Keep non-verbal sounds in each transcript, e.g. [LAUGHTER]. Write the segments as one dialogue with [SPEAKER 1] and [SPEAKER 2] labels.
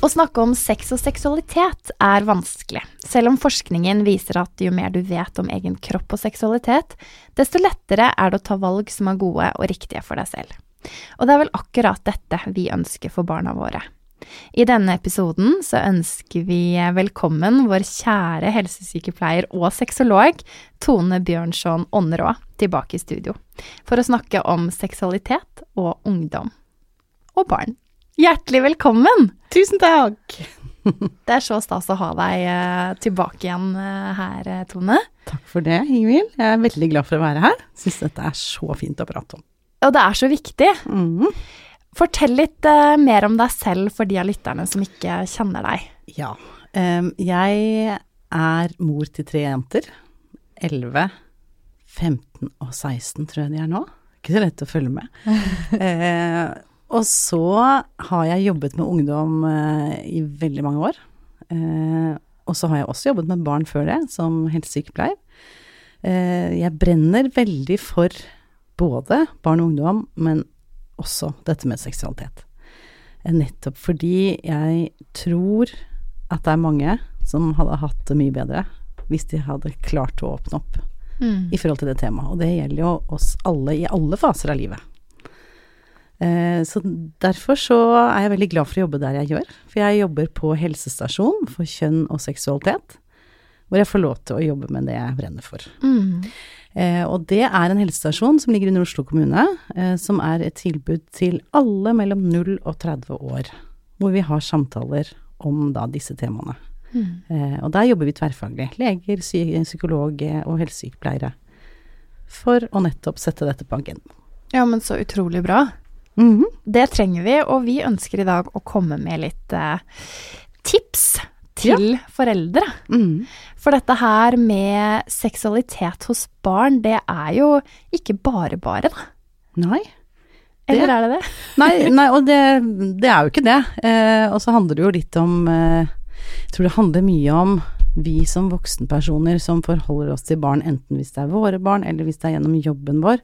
[SPEAKER 1] Å snakke om sex og seksualitet er vanskelig, selv om forskningen viser at jo mer du vet om egen kropp og seksualitet, desto lettere er det å ta valg som er gode og riktige for deg selv. Og det er vel akkurat dette vi ønsker for barna våre. I denne episoden så ønsker vi velkommen vår kjære helsesykepleier og sexolog Tone Bjørnson Ånnerå tilbake i studio, for å snakke om seksualitet og ungdom. Og barn. Hjertelig velkommen!
[SPEAKER 2] Tusen takk! [LAUGHS]
[SPEAKER 1] Det er så stas å ha deg eh, tilbake igjen eh, her, eh, Tone.
[SPEAKER 2] Takk for det, Ingvild. Jeg er veldig glad for å være her. Syns dette er så fint å prate om.
[SPEAKER 1] Og det er så viktig.
[SPEAKER 2] Mm.
[SPEAKER 1] Fortell litt mer om deg selv for de av lytterne som ikke kjenner deg.
[SPEAKER 2] Ja. em, jeg er mor til tre jenter. 11, 15 og 16 tror jeg de er nå. Ikke så lett å følge med. [LAUGHS] eh, og så har jeg jobbet med ungdom eh, i veldig mange år. Eh, og så har jeg også jobbet med barn før det, som helsesykepleier. Eh, jeg brenner veldig for både barn og ungdom, men også dette med seksualitet. Nettopp fordi jeg tror at det er mange som hadde hatt det mye bedre hvis de hadde klart å åpne opp i forhold til det temaet. Og det gjelder jo oss alle i alle faser av livet. Eh, Så derfor så er jeg veldig glad for å jobbe der jeg gjør. For jeg jobber på helsestasjon for kjønn og seksualitet, hvor jeg får lov til å jobbe med det jeg brenner for.
[SPEAKER 1] Mm.
[SPEAKER 2] Eh, og det er en helsestasjon som ligger under Oslo kommune, eh, som er et tilbud til alle mellom 0 og 30 år, hvor vi har samtaler om da disse temaene. Eh, og der jobber vi tverrfaglig. Leger, psy psykolog og helsesykepleiere. For å nettopp sette dette på agendaen.
[SPEAKER 1] Ja, men så utrolig bra.
[SPEAKER 2] Mhm.
[SPEAKER 1] Det trenger vi, og vi ønsker i dag å komme med litt eh, tips til foreldre.
[SPEAKER 2] Mm.
[SPEAKER 1] For dette her med seksualitet hos barn, det er jo ikke bare bare, da.
[SPEAKER 2] Nei.
[SPEAKER 1] Eller
[SPEAKER 2] Det-
[SPEAKER 1] er det det?
[SPEAKER 2] Nei, nei og det, det er jo ikke det. Eh, og så handler det jo litt om eh, Jeg tror det handler mye om vi som voksenpersoner som forholder oss til barn, enten hvis det er våre barn, eller hvis det er gjennom jobben vår,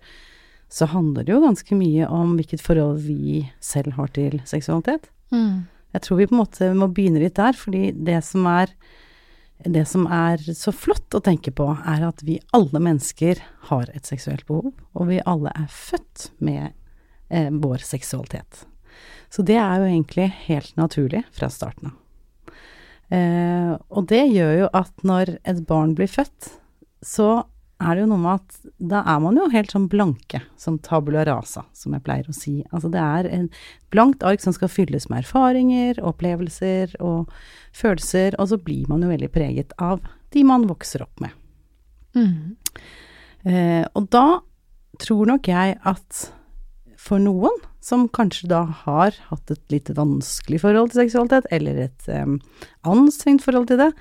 [SPEAKER 2] så handler det jo ganske mye om hvilket forhold vi selv har til seksualitet.
[SPEAKER 1] Mm.
[SPEAKER 2] Jeg tror vi på en måte må begynne litt der, fordi det som er det som er så flott å tenke på, er at vi alle mennesker har et seksuelt behov, og vi alle er født med eh, vår seksualitet. Så det er jo egentlig helt naturlig fra starten av. Eh, og det gjør jo at når et barn blir født, så er det jo noe med at da er man jo helt sånn blanke, som tabula rasa, som jeg pleier å si. Altså det er en blankt ark som skal fylles med erfaringer, opplevelser og følelser, og så blir man jo veldig preget av de man vokser opp med.
[SPEAKER 1] Mm.
[SPEAKER 2] Eh, og da tror nok jeg at for noen som kanskje da har hatt et litt vanskelig forhold til seksualitet, eller et um, anstrengt forhold til det,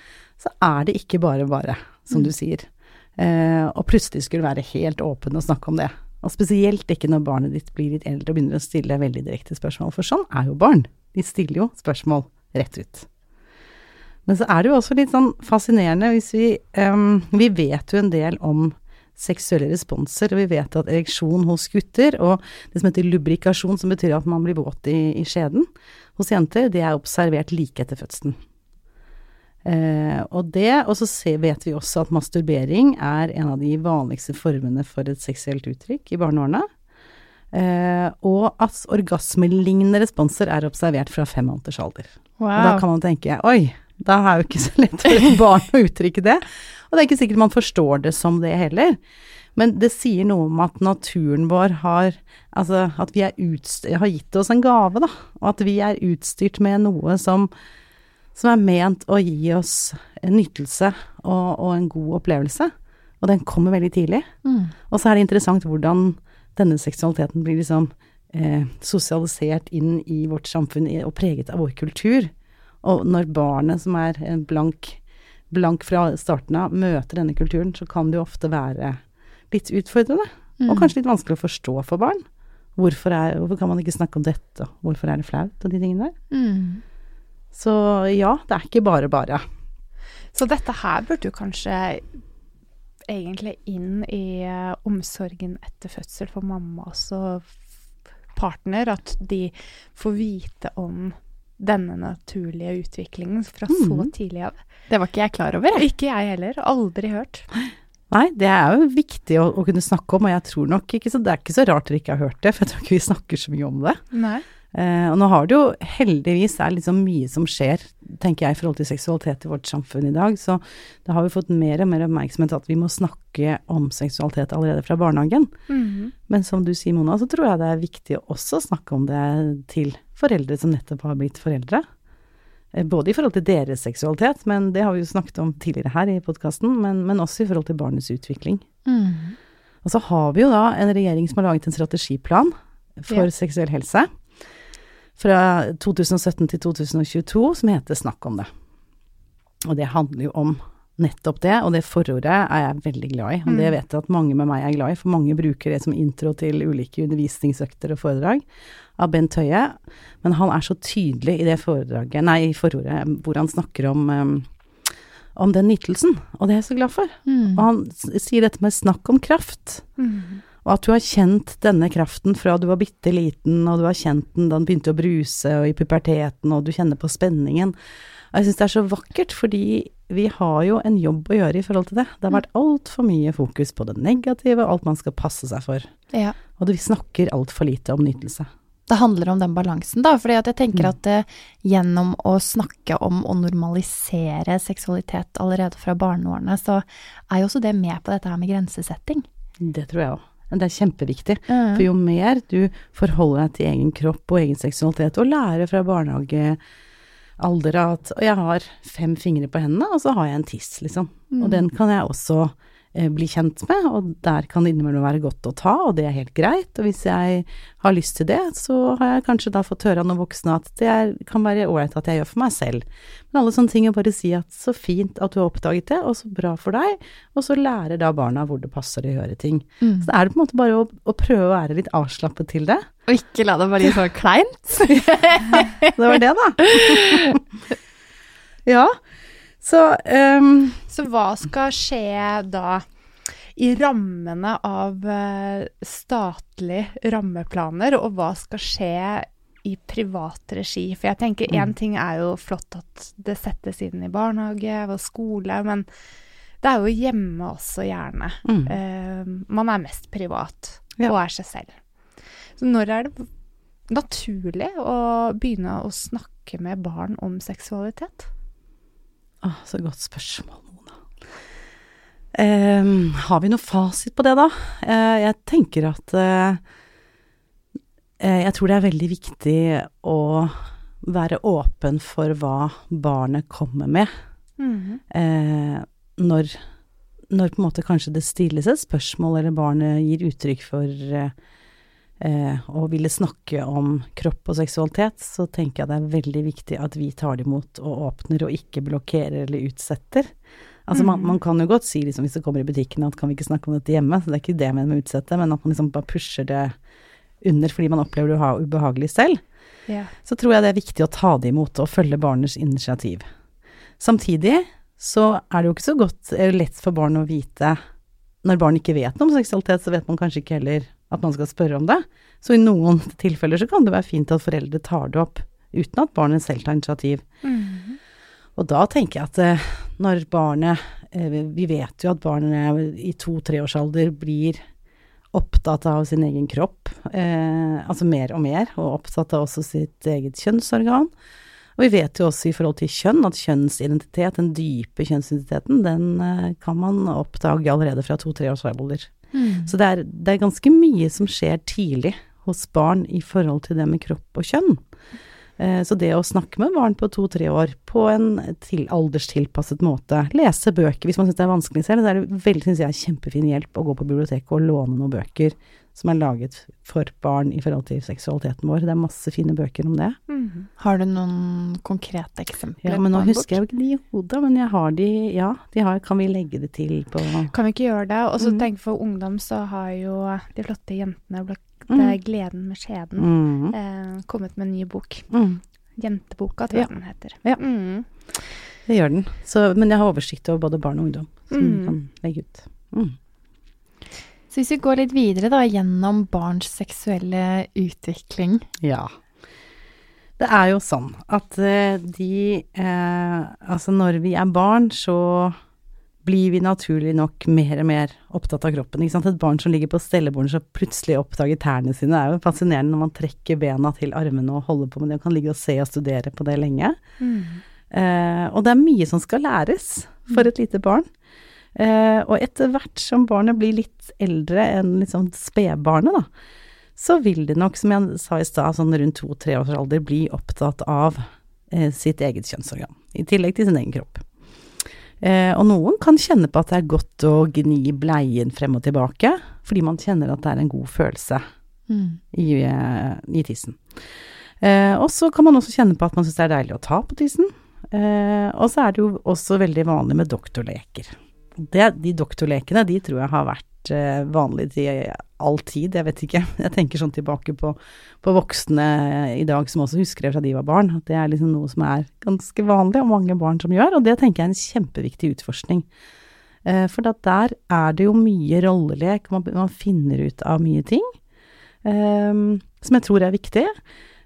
[SPEAKER 2] så er det ikke bare bare, som du sier. Eh, og plutselig skulle være helt åpen og snakke om det. Og spesielt ikke når barnet ditt blir litt eldre og begynner å stille veldig direkte spørsmål, for sånn er jo barn. De stiller jo spørsmål rett ut. Men så er det jo også litt sånn fascinerende hvis vi um, Vi vet jo en del om seksuelle responser, og vi vet at ereksjon hos gutter og det som heter lubrikasjon, som betyr at man blir våt i, i skjeden, hos jenter, det er observert like etter fødselen. Eh, og det, og så se, vet vi også at masturbering er en av de vanligste formene for et seksuelt uttrykk i barneårene. Eh, og at orgasmelignende responser er observert fra fem måneders alder. Og da kan man tenke oi, da er jo ikke så lett for et barn å uttrykke det. Og det er ikke sikkert man forstår det som det heller. Men det sier noe om at naturen vår har Altså at vi er har gitt oss en gave, da. Og at vi er utstyrt med noe som, som er ment å gi oss en nytelse og, og en god opplevelse. Og den kommer veldig tidlig.
[SPEAKER 1] Mm.
[SPEAKER 2] Og så er det interessant hvordan denne seksualiteten blir liksom eh, sosialisert inn i vårt samfunn og preget av vår kultur. Og når barnet som er blank, blank fra starten av, møter denne kulturen, så kan det jo ofte være litt utfordrende. Og kanskje litt vanskelig å forstå for barn. Hvorfor, er, hvorfor kan man ikke snakke om dette, hvorfor er det flaut, og de tingene der.
[SPEAKER 1] Mm.
[SPEAKER 2] Så ja, det er ikke bare bare.
[SPEAKER 3] Så dette her burde jo kanskje egentlig inn i eh, omsorgen etter fødsel for mamma og partner, at de får vite om denne naturlige utviklingen fra så
[SPEAKER 2] Mhm.
[SPEAKER 3] tidlig av.
[SPEAKER 1] Det var ikke jeg klar over. jeg.
[SPEAKER 3] Ikke jeg heller. Aldri hørt.
[SPEAKER 2] Nei, det er jo viktig å, å kunne snakke om, og jeg tror nok ikke så Det er ikke så rart dere ikke har hørt det, for jeg tror ikke vi snakker så mye om det.
[SPEAKER 3] Nei.
[SPEAKER 2] Eh, og nå har det jo heldigvis er liksom mye som skjer, tenker jeg, i forhold til seksualitet i vårt samfunn i dag. Så da har vi fått mer og mer oppmerksomhet at vi må snakke om seksualitet allerede fra barnehagen.
[SPEAKER 3] Mhm.
[SPEAKER 2] Men som du sier, Mona, så tror jeg det er viktig å også snakke om det til foreldre som nettopp har blitt foreldre. Eh, Både i forhold til deres seksualitet, men det har vi jo snakket om tidligere her i podkasten, men, men også i forhold til barnets utvikling.
[SPEAKER 1] Mm.
[SPEAKER 2] Og så har vi jo da en regjering som har laget en strategiplan for
[SPEAKER 3] Ja.
[SPEAKER 2] seksuell helse fra 2017 til 2022 som heter Snakk om det. Og det handler jo om nettopp det, og det forordet er jeg veldig glad i. Og det vet jeg at mange med meg er glad i, for mange bruker det som intro til ulike undervisningsøkter og foredrag av Bent Høie. Men han er så tydelig i det foredraget, nei, i forordet, hvor han snakker om, um, om den nytelsen, og det er jeg så glad for.
[SPEAKER 1] Mm.
[SPEAKER 2] Og han sier dette med snakk om kraft.
[SPEAKER 3] Mhm.
[SPEAKER 2] Og at du har kjent denne kraften fra du var bitte liten, og du har kjent den da den begynte å bruse, og i puberteten, og du kjenner på spenningen. Og jeg syns det er så vakkert, fordi vi har jo en jobb å gjøre i forhold til det. Det har vært altfor mye fokus på det negative, og alt man skal passe seg for.
[SPEAKER 1] Ja.
[SPEAKER 2] Og vi snakker altfor lite om nytelse.
[SPEAKER 1] Det handler om den balansen, da. fordi jeg tenker
[SPEAKER 2] Mm.
[SPEAKER 1] at det, gjennom å snakke om å normalisere seksualitet allerede fra barneårene, så er jo også det med på dette her med grensesetting.
[SPEAKER 2] Det tror jeg òg. Det er kjempeviktig. For jo mer du forholder deg til egen kropp og egen seksualitet, og lærer fra barnehagealder at jeg har fem fingre på hendene, og så har jeg en tiss, liksom. Og den kan jeg også bli kjent med, og der kan det innimellom være godt å ta, og det er helt greit. Og hvis jeg har lyst til det, så har jeg kanskje da fått høre av noen voksne at det er, kan være ålreit at jeg gjør for meg selv. Men alle sånne ting er bare å si at så fint at du har oppdaget det, og så bra for deg, og så lærer da barna hvor det passer å gjøre ting.
[SPEAKER 1] Mm.
[SPEAKER 2] Så er det på en måte bare å, å prøve å være litt avslappet til det.
[SPEAKER 1] Og ikke la det bli så [LAUGHS] kleint.
[SPEAKER 2] Det var det, da. [LAUGHS] ja. Så um,
[SPEAKER 3] Så hva skal skje da i rammene av eh, statlige rammeplaner, og hva skal skje i privat regi? For jeg tenker én ting er jo flott at det settes inn i barnehage og skole, men det er jo hjemme også gjerne.
[SPEAKER 2] mm.
[SPEAKER 3] Uh, man er mest privat
[SPEAKER 2] Ja.
[SPEAKER 3] og er seg selv. Så når er det naturlig å begynne å snakke med barn om seksualitet?
[SPEAKER 2] Åh, Så godt spørsmål, Mona. Eh, har vi noe fasit på det, da? Eh, jeg tenker at eh, eh, Jeg tror det er veldig viktig å være åpen for hva barnet kommer med.
[SPEAKER 3] Mm
[SPEAKER 2] eh, når, når på en måte kanskje det stilles et spørsmål, eller barnet gir uttrykk for eh, eh, ville snakke om kropp og seksualitet, så tenker jeg det er veldig viktig at vi tar det imot og åpner, og ikke blokkerer eller utsetter. Altså man,
[SPEAKER 3] Mhm.
[SPEAKER 2] man kan jo godt si liksom, hvis det kommer i butikken at kan vi ikke snakke om dette hjemme, så det er ikke det jeg mener med å utsette, men at man liksom bare pusher det under fordi man opplever det ubehagelig selv
[SPEAKER 3] Ja.
[SPEAKER 2] så tror jeg det er viktig å ta det imot og følge barnets initiativ. Samtidig så er det jo ikke så godt eller lett for barn å vite Når barn ikke vet noe om seksualitet, så vet man kanskje ikke heller at man skal spørre om det. Så i noen tilfeller så kan det være fint at foreldre tar det opp uten at barnet selv tar initiativ.
[SPEAKER 3] Mhm.
[SPEAKER 2] Og da tenker jeg at eh, når barnet eh, Vi vet jo at barnet i to-treårsalder blir opptatt av sin egen kropp, eh, altså mer og mer, og opptatt av også sitt eget kjønnsorgan. Og vi vet jo også i forhold til kjønn at kjønnsidentitet, den dype kjønnsidentiteten, den eh, kan man oppdage allerede fra to-tre års alder.
[SPEAKER 1] Mm.
[SPEAKER 2] Så det er, det er ganske mye som skjer tidlig hos barn i forhold til det med kropp og kjønn. Eh, Så det å snakke med barn på to-tre år på en til alderstilpasset måte, lese bøker hvis man syns det er vanskelig selv, så er det veldig synes jeg, kjempefin hjelp å gå på biblioteket og låne noen bøker som er laget for barn i forhold til seksualiteten vår. Det er masse fine bøker om det.
[SPEAKER 3] Mm.
[SPEAKER 1] Har du noen konkrete eksempler?
[SPEAKER 2] Ja, men nå husker jeg jo ikke de i hodet, men jeg har de, ja. De har, kan vi legge det til på
[SPEAKER 3] Kan vi ikke gjøre det? Og så
[SPEAKER 2] mm.
[SPEAKER 3] tenk for ungdom så har jo de flotte jentene blant
[SPEAKER 2] Mm.
[SPEAKER 3] er 'Gleden med skjeden'
[SPEAKER 2] mm.
[SPEAKER 3] eh, kommet med en ny bok.
[SPEAKER 2] Mm.
[SPEAKER 3] Jenteboka, tror
[SPEAKER 2] Ja.
[SPEAKER 3] den heter.
[SPEAKER 2] Ja.
[SPEAKER 3] Mm.
[SPEAKER 2] Det gjør den. Så, men jeg har oversikt over både barn og ungdom, som
[SPEAKER 3] Mm.
[SPEAKER 2] kan legge ut. Mm.
[SPEAKER 1] Så hvis vi går litt videre da, gjennom barns seksuelle utvikling.
[SPEAKER 2] Ja. Det er jo sånn at eh, de eh, Altså, når vi er barn, så blir vi naturlig nok mer og mer opptatt av kroppen. Ikke sant? Et barn som ligger på stellebordet så plutselig oppdager tærne sine. Det er jo fascinerende når man trekker bena til armene og holder på med det, og kan ligge og se og studere på det lenge.
[SPEAKER 3] Mm.
[SPEAKER 2] Eh, og det er mye som skal læres for et lite barn. Eh, og etter hvert som barnet blir litt eldre enn liksom spedbarnet, da, så vil det nok, som jeg sa i stad, sånn rundt to-tre års alder, bli opptatt av eh, sitt eget kjønnsorgan, i tillegg til sin egen kropp. Eh, og noen kan kjenne på at det er godt å gni bleien frem og tilbake, fordi man kjenner at det er en god følelse i, eh, i tissen. Eh, og så kan man også kjenne på at man syns det er deilig å ta på tissen. Eh, og så er det jo også veldig vanlig med doktorleker. Det, de doktorlekene, de tror jeg har vært eh, vanlig til all tid, jeg vet ikke. [LAUGHS] Jeg tenker sånn tilbake på, på voksne i dag som også husker det fra de var barn. At det er liksom noe som er ganske vanlig, og mange barn som gjør. Og det tenker jeg er en kjempeviktig utforskning. Eh, for der er det jo mye rollelek, man, man finner ut av mye ting. eh, som jeg tror er viktig.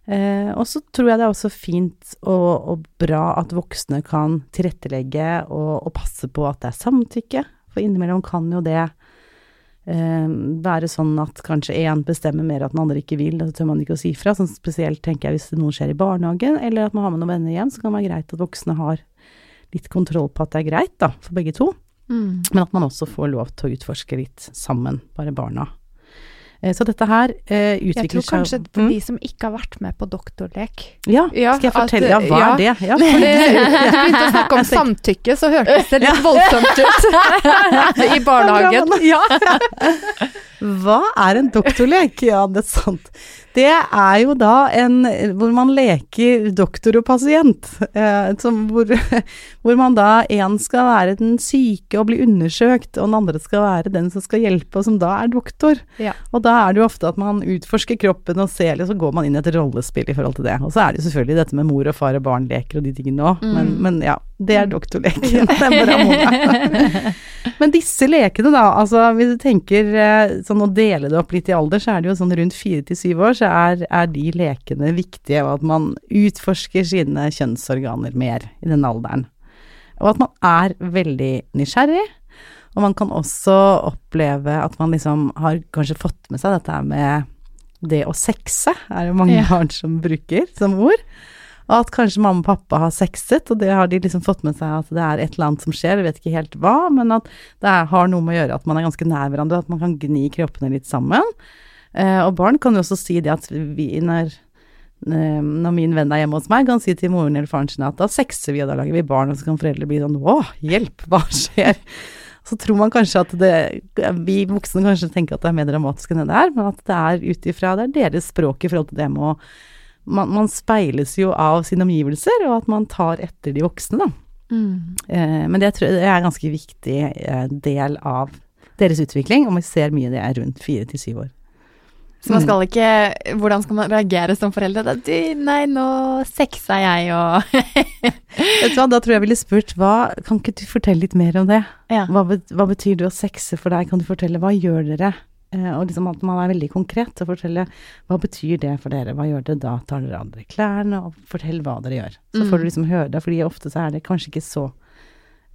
[SPEAKER 2] Eh, og så tror jeg det er også fint og, og bra at voksne kan tilrettelegge og, og passe på at det er samtykke, for innimellom kan jo det eh, være sånn at kanskje én bestemmer mer at den andre ikke vil, og så tør man ikke å si fra. Sånn spesielt tenker jeg hvis noe skjer i barnehagen, eller at man har med noen venner hjem, så kan det være greit at voksne har litt kontroll på at det er greit, da, for begge to.
[SPEAKER 1] Mm.
[SPEAKER 2] Men at man også får lov til å utforske litt sammen, bare barna. Eh, Så dette her eh,
[SPEAKER 3] Jeg tror kanskje
[SPEAKER 2] seg Mm.
[SPEAKER 3] de som ikke har vært med på doktorlek
[SPEAKER 2] Ja, skal jeg
[SPEAKER 3] at,
[SPEAKER 2] fortelle? Ja, hva
[SPEAKER 3] ja.
[SPEAKER 2] er det? Ja,
[SPEAKER 3] For [LAUGHS] det, du [LAUGHS] begynte å snakke om [LAUGHS] samtykke, så hørtes det litt voldsomt ut i barnehagen.
[SPEAKER 2] Ja. Hva er en doktorlek? Ja, det er sant. Det er jo da en hvor man leker doktor og pasient. Eh, som hvor, [LAUGHS] hvor man da en skal være den syke og bli undersøkt, og den andre skal være den som skal hjelpe, og som da er doktor.
[SPEAKER 3] Ja.
[SPEAKER 2] Og da er det jo ofte at man utforsker kroppen og ser, og så går man inn i et rollespill i forhold til det. Og så er det jo selvfølgelig dette med mor og far og barn-leker og de tingene òg, men, men ja, det er doktorleken. [LAUGHS] Det er. Men disse lekene, da, altså hvis du tenker eh, sånn å dele det opp litt i alder, så er det jo sånn rundt fire til syv år, så er, er de lekene viktige, og at man utforsker sine kjønnsorganer mer i den alderen. Og at man er veldig nysgjerrig. Og man kan også oppleve at man liksom har kanskje fått med seg dette med det å sexe, er det mange
[SPEAKER 1] Ja.
[SPEAKER 2] barn som bruker som ord. Og at kanskje mamma og pappa har sexet, og det har de liksom fått med seg at det er et eller annet som skjer, jeg vet ikke helt hva, men at det er, har noe med å gjøre at man er ganske nær hverandre, at man kan gni kroppene litt sammen. Eh, og barn kan jo også si det at vi, når, eh, når min venn er hjemme hos meg, kan si til moren eller faren sin at da sexer vi, og da lager vi barn, og så kan foreldre bli sånn å, hjelp, hva skjer? Så tror man kanskje at det Vi voksne kanskje tenker at det er mer dramatisk enn det det er, men at det er ut ifra Det er deres språk i forhold til det med å man, man speiles jo av sine omgivelser, og at man tar etter de voksne, da.
[SPEAKER 1] Mm.
[SPEAKER 2] Eh, men det tror jeg er en ganske viktig eh, del av deres utvikling, og vi ser mye det er rundt fire til syv år.
[SPEAKER 1] Så man skal ikke Hvordan skal man reagere som foreldre? Da, du, nei, nå sexa jeg og
[SPEAKER 2] Vet du hva, da tror jeg jeg ville spurt hva Kan ikke du fortelle litt mer om det?
[SPEAKER 1] Ja.
[SPEAKER 2] Hva, hva betyr det å sexe for deg? Kan du fortelle hva gjør dere? Eh, og liksom at man er veldig konkret og forteller hva betyr det for dere? Hva gjør dere da? Tar dere av klærne? Og fortell hva dere gjør. Så
[SPEAKER 1] Mm.
[SPEAKER 2] får du liksom høre det, fordi ofte så er det kanskje ikke så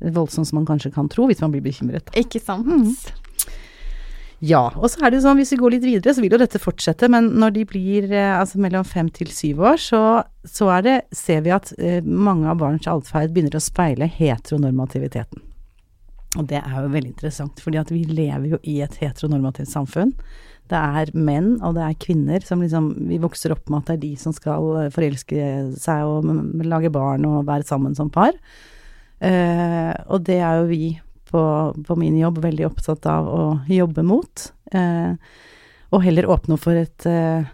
[SPEAKER 2] voldsomt som man kanskje kan tro hvis man blir bekymret.
[SPEAKER 1] Ikke sant?
[SPEAKER 2] Mm. Ja, og så er det jo sånn, hvis vi går litt videre, så vil jo dette fortsette, men når de blir eh, altså mellom fem til syv år, så, så det, ser vi at eh, mange av barns atferd begynner å speile heteronormativiteten. Og det er jo veldig interessant, fordi at vi lever jo i et heteronormativt samfunn. Det er menn, og det er kvinner som liksom Vi vokser opp med at det er de som skal eh, forelske seg og lage barn og være sammen som par. Eh, og det er jo vi på, på min jobb veldig opptatt av å jobbe mot. Eh, og heller åpne for et, eh,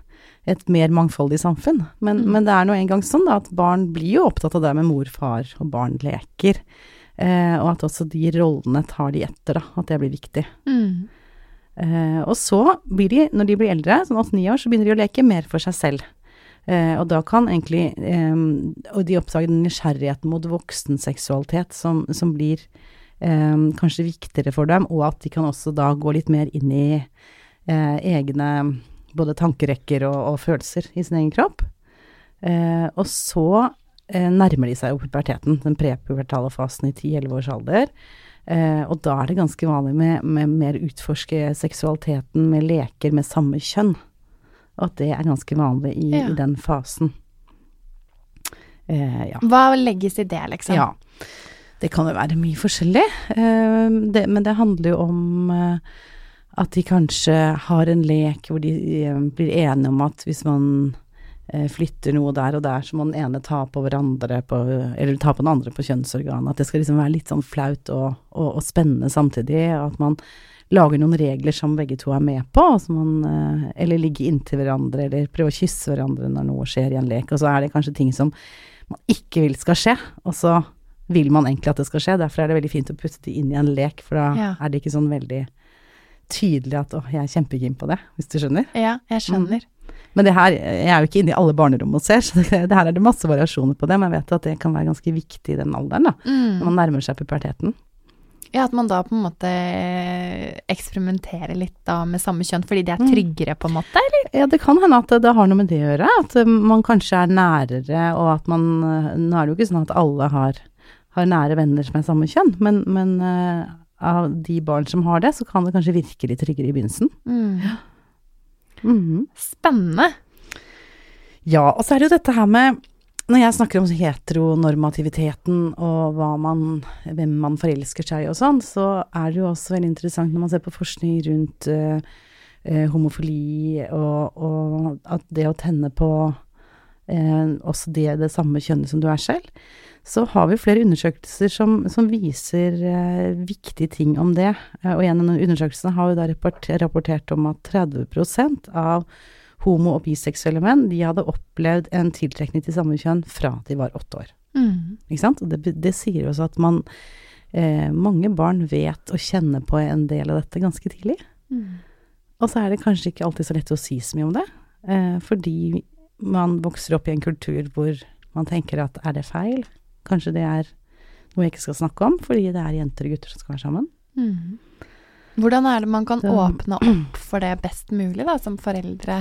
[SPEAKER 2] et mer mangfoldig samfunn. Men,
[SPEAKER 1] Mm.
[SPEAKER 2] men det er nå engang sånn da, at barn blir jo opptatt av det med mor, far, og barn leker. Eh, og at også de rollene tar de etter, da. At det blir viktig.
[SPEAKER 1] Mm.
[SPEAKER 2] Eh, og så blir de, når de blir eldre, sånn åtte-ni år, så begynner de å leke mer for seg selv. Eh, og da kan egentlig eh, Og de oppdager den nysgjerrigheten mot voksenseksualitet som, som blir eh, kanskje viktigere for dem, og at de kan også da gå litt mer inn i eh, egne både tankerekker og, og følelser i sin egen kropp. Eh, og så eh, nærmer de seg jo puberteten, den prepubertale fasen i 10-11 års alder. Eh, og da er det ganske vanlig med, med mer utforske seksualiteten med leker med samme kjønn. Og at det er ganske vanlig i,
[SPEAKER 1] Ja.
[SPEAKER 2] i den fasen. Eh, ja.
[SPEAKER 1] Hva legges i det, liksom?
[SPEAKER 2] ja. Det kan jo være mye forskjellig, eh, det, men det handler jo om eh, at de kanskje har en lek hvor de eh, blir enige om at hvis man flytter noe der og der, så må den ene ta på hverandre på, eller ta på den andre på kjønnsorganet. At det skal liksom være litt sånn flaut og, og, og spennende samtidig. og At man lager noen regler som begge to er med på. Man, eller ligger inntil hverandre, eller prøver å kysse hverandre når noe skjer i en lek. Og så er det kanskje ting som man ikke vil skal skje, og så vil man egentlig at det skal skje. Derfor er det veldig fint å putte det inn i en lek, for da
[SPEAKER 1] Ja.
[SPEAKER 2] er det ikke sånn veldig tydelig at 'å, jeg er kjempekeen på det', hvis du skjønner.
[SPEAKER 1] Ja, jeg skjønner.
[SPEAKER 2] Men det her, jeg er jo ikke inne i alle barnerom og ser, [LAUGHS] så det, det her er det masse variasjoner på det, men jeg vet at det kan være ganske viktig i den alderen, da. Når
[SPEAKER 1] Mm.
[SPEAKER 2] man nærmer seg puberteten.
[SPEAKER 1] Ja, at man da på en måte eksperimenterer litt da med samme kjønn, fordi de er
[SPEAKER 2] Mm.
[SPEAKER 1] tryggere, på en måte, eller?
[SPEAKER 2] Ja, det kan hende at det, det har noe med det å gjøre, at eh, man kanskje er nærere, og at man eh, Nå er det jo ikke sånn at alle har, har nære venner som er samme kjønn, men, men uh, av de barn som har det, så kan det kanskje virke litt tryggere i begynnelsen.
[SPEAKER 1] Mm.
[SPEAKER 2] Mhm.
[SPEAKER 1] Spennende.
[SPEAKER 2] Ja, og så er det jo dette her med Når jeg snakker om heteronormativiteten og man, hvem man forelsker seg i og sånn, så er det jo også veldig interessant når man ser på forskning rundt uh, eh, homofili og, og at det å tenne på eh, også det, det samme kjønnet som du er selv, så har vi flere undersøkelser som, som viser eh, viktige ting om det. Eh, og en av undersøkelsene har vi da rapport, rapportert om at 30% av homo- og biseksuelle menn, de hadde opplevd en tiltrekning til samme kjønn fra de var åtte år.
[SPEAKER 1] Mm.
[SPEAKER 2] Ikke sant? Og det, det sier også at man eh, Mange barn vet og kjenner på en del av dette ganske tidlig.
[SPEAKER 1] Mm.
[SPEAKER 2] Og så er det kanskje ikke alltid så lett å si så mye om det, eh, fordi man vokser opp i en kultur hvor man tenker at er det feil? Kanskje det er noe jeg ikke skal snakke om, fordi det er jenter og gutter som skal være sammen.
[SPEAKER 1] Mm. Hvordan er det man kan
[SPEAKER 2] så.
[SPEAKER 1] åpne opp for det best mulig, da, som foreldre?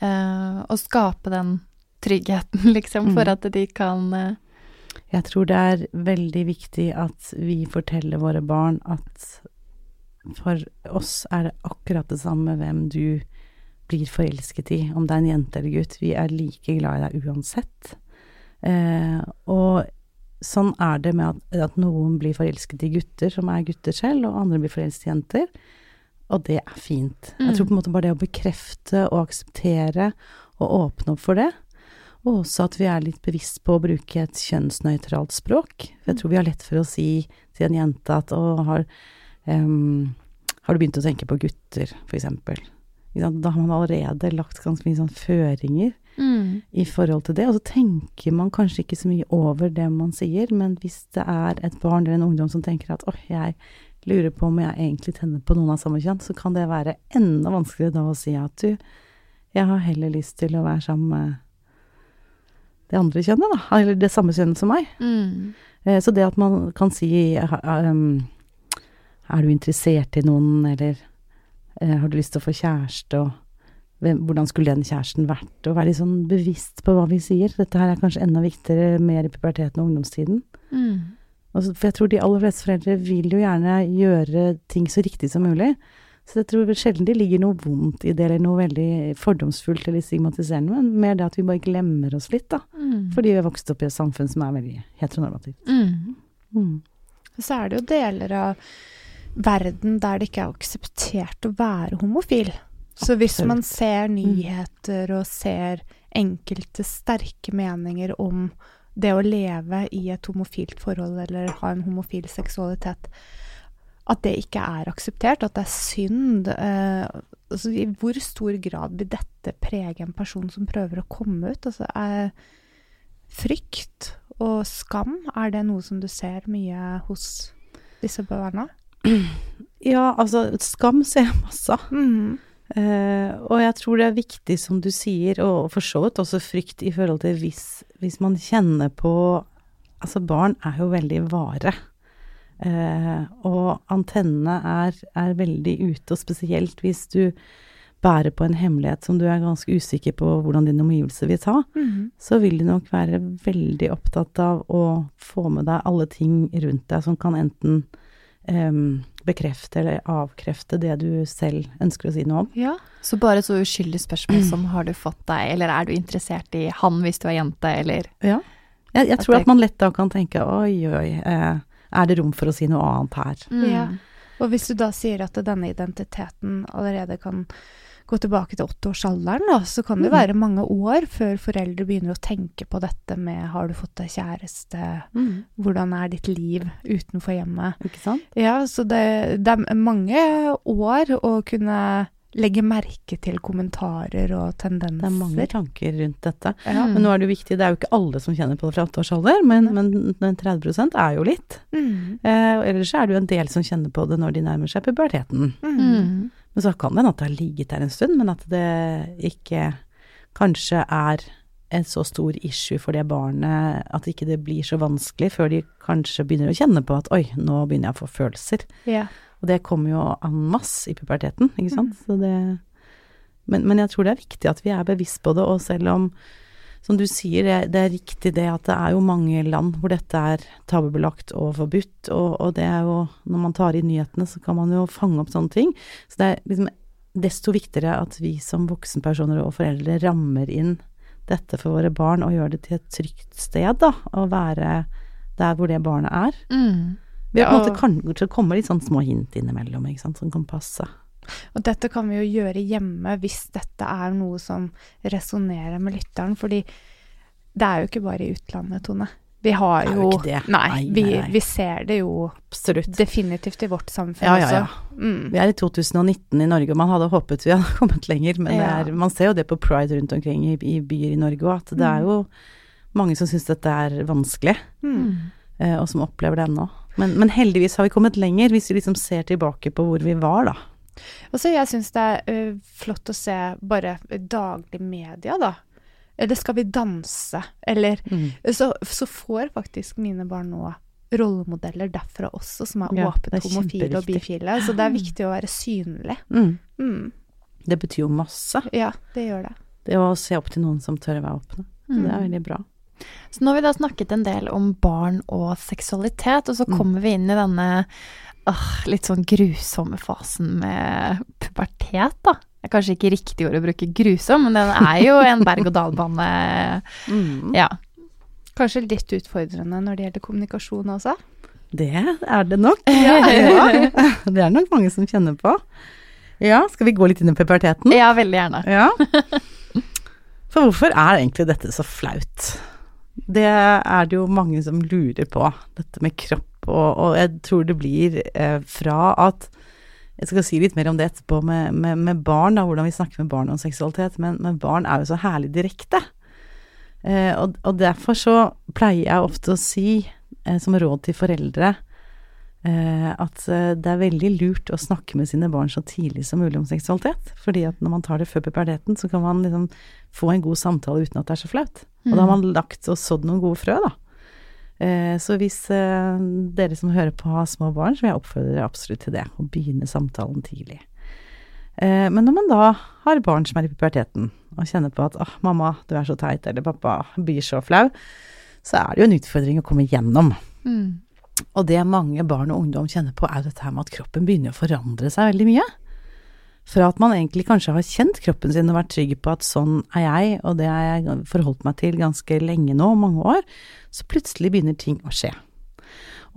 [SPEAKER 1] Eh, og skape den tryggheten, [LAUGHS] liksom, for
[SPEAKER 2] Mm.
[SPEAKER 1] at de kan eh,
[SPEAKER 2] Jeg tror det er veldig viktig at vi forteller våre barn at for oss er det akkurat det samme hvem du blir forelsket i, om det er en jente eller gutt. Vi er like glad i deg uansett. Eh, og sånn er det med at, at noen blir forelsket i gutter som er gutter selv, og andre blir forelsket i jenter. Og det er fint. Jeg tror på en måte bare det å bekrefte og akseptere og åpne opp for det, og også at vi er litt bevisst på å bruke et kjønnsnøytralt språk. For jeg tror vi har lett for å si til en jente at å, har, um, har du begynt å tenke på gutter, for eksempel. Da har man allerede lagt ganske mye sånn føringer
[SPEAKER 1] mm.
[SPEAKER 2] i forhold til det, og så tenker man kanskje ikke så mye over det man sier, men hvis det er et barn eller en ungdom som tenker at åh, jeg lurer på om jeg egentlig tenner på noen av samme kjønn, så kan det være enda vanskeligere da å si at du, jeg har heller lyst til å være sammen med det andre kjønnet, da, eller det samme kjønnet som meg.
[SPEAKER 1] Mm.
[SPEAKER 2] Eh, Så det at man kan si um, Er du interessert i noen, eller eh, har du lyst til å få kjæreste, og hvem, hvordan skulle den kjæresten vært, og være litt sånn bevisst på hva vi sier. Dette her er kanskje enda viktigere mer i puberteten og ungdomstiden.
[SPEAKER 1] Mm.
[SPEAKER 2] Altså, for jeg tror de aller fleste foreldre vil jo gjerne gjøre ting så riktig som mulig. Så jeg tror sjelden det ligger noe vondt i det, eller noe veldig fordomsfullt eller stigmatiserende, men mer det at vi bare glemmer oss litt, da.
[SPEAKER 1] Mm.
[SPEAKER 2] Fordi vi har vokst opp i et samfunn som er veldig heteronormativt.
[SPEAKER 1] Mm.
[SPEAKER 2] Mm.
[SPEAKER 3] Så er det jo deler av verden der det ikke er akseptert å være homofil. Så hvis man ser nyheter og ser enkelte sterke meninger om det å leve i et homofilt forhold eller ha en homofil seksualitet, at det ikke er akseptert, at det er synd. Eh, altså, I hvor stor grad vil dette prege en person som prøver å komme ut? Altså, er frykt og skam, er det noe som du ser mye hos disse barna?
[SPEAKER 2] Ja, altså skam ser jeg masse av.
[SPEAKER 3] Mm.
[SPEAKER 2] Eh, og jeg tror det er viktig, som du sier, og for så vidt også frykt i forhold til hvis, hvis man kjenner på Altså, barn er jo veldig vare. Uh, og antennene er, er veldig ute, og spesielt hvis du bærer på en hemmelighet som du er ganske usikker på hvordan din omgivelse vil ta,
[SPEAKER 3] Mm.
[SPEAKER 2] så vil du nok være veldig opptatt av å få med deg alle ting rundt deg som kan enten em, bekrefte eller avkrefte det du selv ønsker å si noe om.
[SPEAKER 3] Ja.
[SPEAKER 1] Så bare så uskyldig spørsmål som [CLEARS THROAT] har du fått deg, eller er du interessert i han hvis du er jente, eller
[SPEAKER 2] Ja. Jeg, jeg
[SPEAKER 1] At
[SPEAKER 2] tror
[SPEAKER 1] det-
[SPEAKER 2] at man lett da kan tenke oi, oi, eh, er det rom for å si noe annet her?
[SPEAKER 3] Ja. Og hvis du da sier at denne identiteten allerede kan gå tilbake til åtteårsalderen, da, så kan det
[SPEAKER 2] Mm.
[SPEAKER 3] være mange år før foreldre begynner å tenke på dette med har du fått deg kjæreste, hvordan er ditt liv utenfor hjemmet?
[SPEAKER 2] Ikke sant?
[SPEAKER 3] Ja, så det, det er mange år å kunne legge merke til kommentarer og tendenser.
[SPEAKER 2] Det er mange tanker rundt dette.
[SPEAKER 3] Ja.
[SPEAKER 2] Men nå er det jo viktig, det er jo ikke alle som kjenner på det fra åtteårsalder, men, men, men 30 er jo litt.
[SPEAKER 3] Mm.
[SPEAKER 2] Eh, og ellers er det jo en del som kjenner på det når de nærmer seg puberteten.
[SPEAKER 3] Mm.
[SPEAKER 1] Mm.
[SPEAKER 2] Men så kan det hende at det har ligget der en stund, men at det ikke kanskje er en så stor issue for det barnet at ikke det blir så vanskelig før de kanskje begynner å kjenne på at oi, nå begynner jeg å få følelser.
[SPEAKER 3] Ja.
[SPEAKER 2] Og det kommer jo en masse i puberteten, ikke sant. Så det men, men jeg tror det er viktig at vi er bevisst på det, og selv om som du sier, det, det er riktig det at det er jo mange land hvor dette er tabubelagt og forbudt, og, og det er jo Når man tar i nyhetene, så kan man jo fange opp sånne ting. Så det er liksom desto viktigere at vi som voksenpersoner og foreldre rammer inn dette for våre barn og gjør det til et trygt sted, da. Å være der hvor det barnet er.
[SPEAKER 1] Mm.
[SPEAKER 2] Vi har på en måte kanskje kommet litt sånn små hint innimellom, ikke sant, som kan passe.
[SPEAKER 3] Og dette kan vi jo gjøre hjemme hvis dette er noe som resonnerer med lytteren, fordi det er jo ikke bare i utlandet, Tone. Vi har
[SPEAKER 2] Det er
[SPEAKER 3] jo
[SPEAKER 2] jo ikke det.
[SPEAKER 3] Nei,
[SPEAKER 2] Nei,
[SPEAKER 3] vi,
[SPEAKER 2] nei,
[SPEAKER 3] vi ser det jo
[SPEAKER 2] Absolutt.
[SPEAKER 3] definitivt i vårt samfunn
[SPEAKER 2] Ja, ja, ja.
[SPEAKER 3] Mm.
[SPEAKER 2] Vi er i 2019 i Norge, og man hadde håpet vi hadde [LAUGHS] kommet lenger, men
[SPEAKER 3] Ja.
[SPEAKER 2] er, man ser jo det på pride rundt omkring i, i byer i Norge òg, at det er jo mange som syns dette er vanskelig,
[SPEAKER 3] Mm.
[SPEAKER 2] eh, og som opplever det ennå. Men, men heldigvis har vi kommet lenger, hvis vi liksom ser tilbake på hvor vi var, da.
[SPEAKER 3] Og så jeg syns det er ø, flott å se bare daglig media, da. Eller skal vi danse? Eller så, så får faktisk mine barn nå rollemodeller derfra også, som er
[SPEAKER 2] Ja,
[SPEAKER 3] åpent homofile og bifile. Så det er viktig å være synlig.
[SPEAKER 2] Mm.
[SPEAKER 3] Mm.
[SPEAKER 2] Det betyr jo masse,
[SPEAKER 3] Ja, det gjør det.
[SPEAKER 2] det å se opp til noen som tør å være åpne. Det er veldig bra.
[SPEAKER 1] Så nå har vi da snakket en del om barn og seksualitet, og så
[SPEAKER 2] Mm.
[SPEAKER 1] kommer vi inn i denne åh, litt sånn grusomme fasen med pubertet, da. Det er kanskje ikke riktig ord å bruke grusom, men den er jo en berg-og-dal-bane. [LAUGHS]
[SPEAKER 2] Mm.
[SPEAKER 1] Ja.
[SPEAKER 3] Kanskje litt utfordrende når det gjelder kommunikasjon også.
[SPEAKER 2] Det er det nok. [LAUGHS] Ja. Det er nok mange som kjenner på. Ja, skal vi gå litt inn i puberteten?
[SPEAKER 1] ja, veldig gjerne.
[SPEAKER 2] Ja. For hvorfor er egentlig dette så flaut? Det er det jo mange som lurer på, dette med kropp, og, og jeg tror det blir eh, fra at Jeg skal si litt mer om det etterpå med, med, med barn, da, hvordan vi snakker med barn om seksualitet, men, men barn er jo så herlig direkte. Eh, og, og derfor så pleier jeg ofte å si, eh, som råd til foreldre, eh, at eh, det er veldig lurt å snakke med sine barn så tidlig som mulig om seksualitet. Fordi at når man tar det før puberteten, så kan man liksom få en god samtale uten at det er så flaut. Og da har man lagt og sådd noen gode frø, da. Eh, så hvis eh, dere som hører på har små barn, så vil jeg oppfordre dere absolutt til det. Å begynne samtalen tidlig. Eh, men når man da har barn som er i puberteten, og kjenner på at 'Å, mamma, du er så teit', eller 'pappa blir så flau', så er det jo en utfordring å komme gjennom.
[SPEAKER 1] Mm.
[SPEAKER 2] Og det mange barn og ungdom kjenner på, er dette her med at kroppen begynner å forandre seg veldig mye. Fra at man egentlig kanskje har kjent kroppen sin og vært trygg på at sånn er jeg, og det har jeg forholdt meg til ganske lenge nå, mange år, så plutselig begynner ting å skje.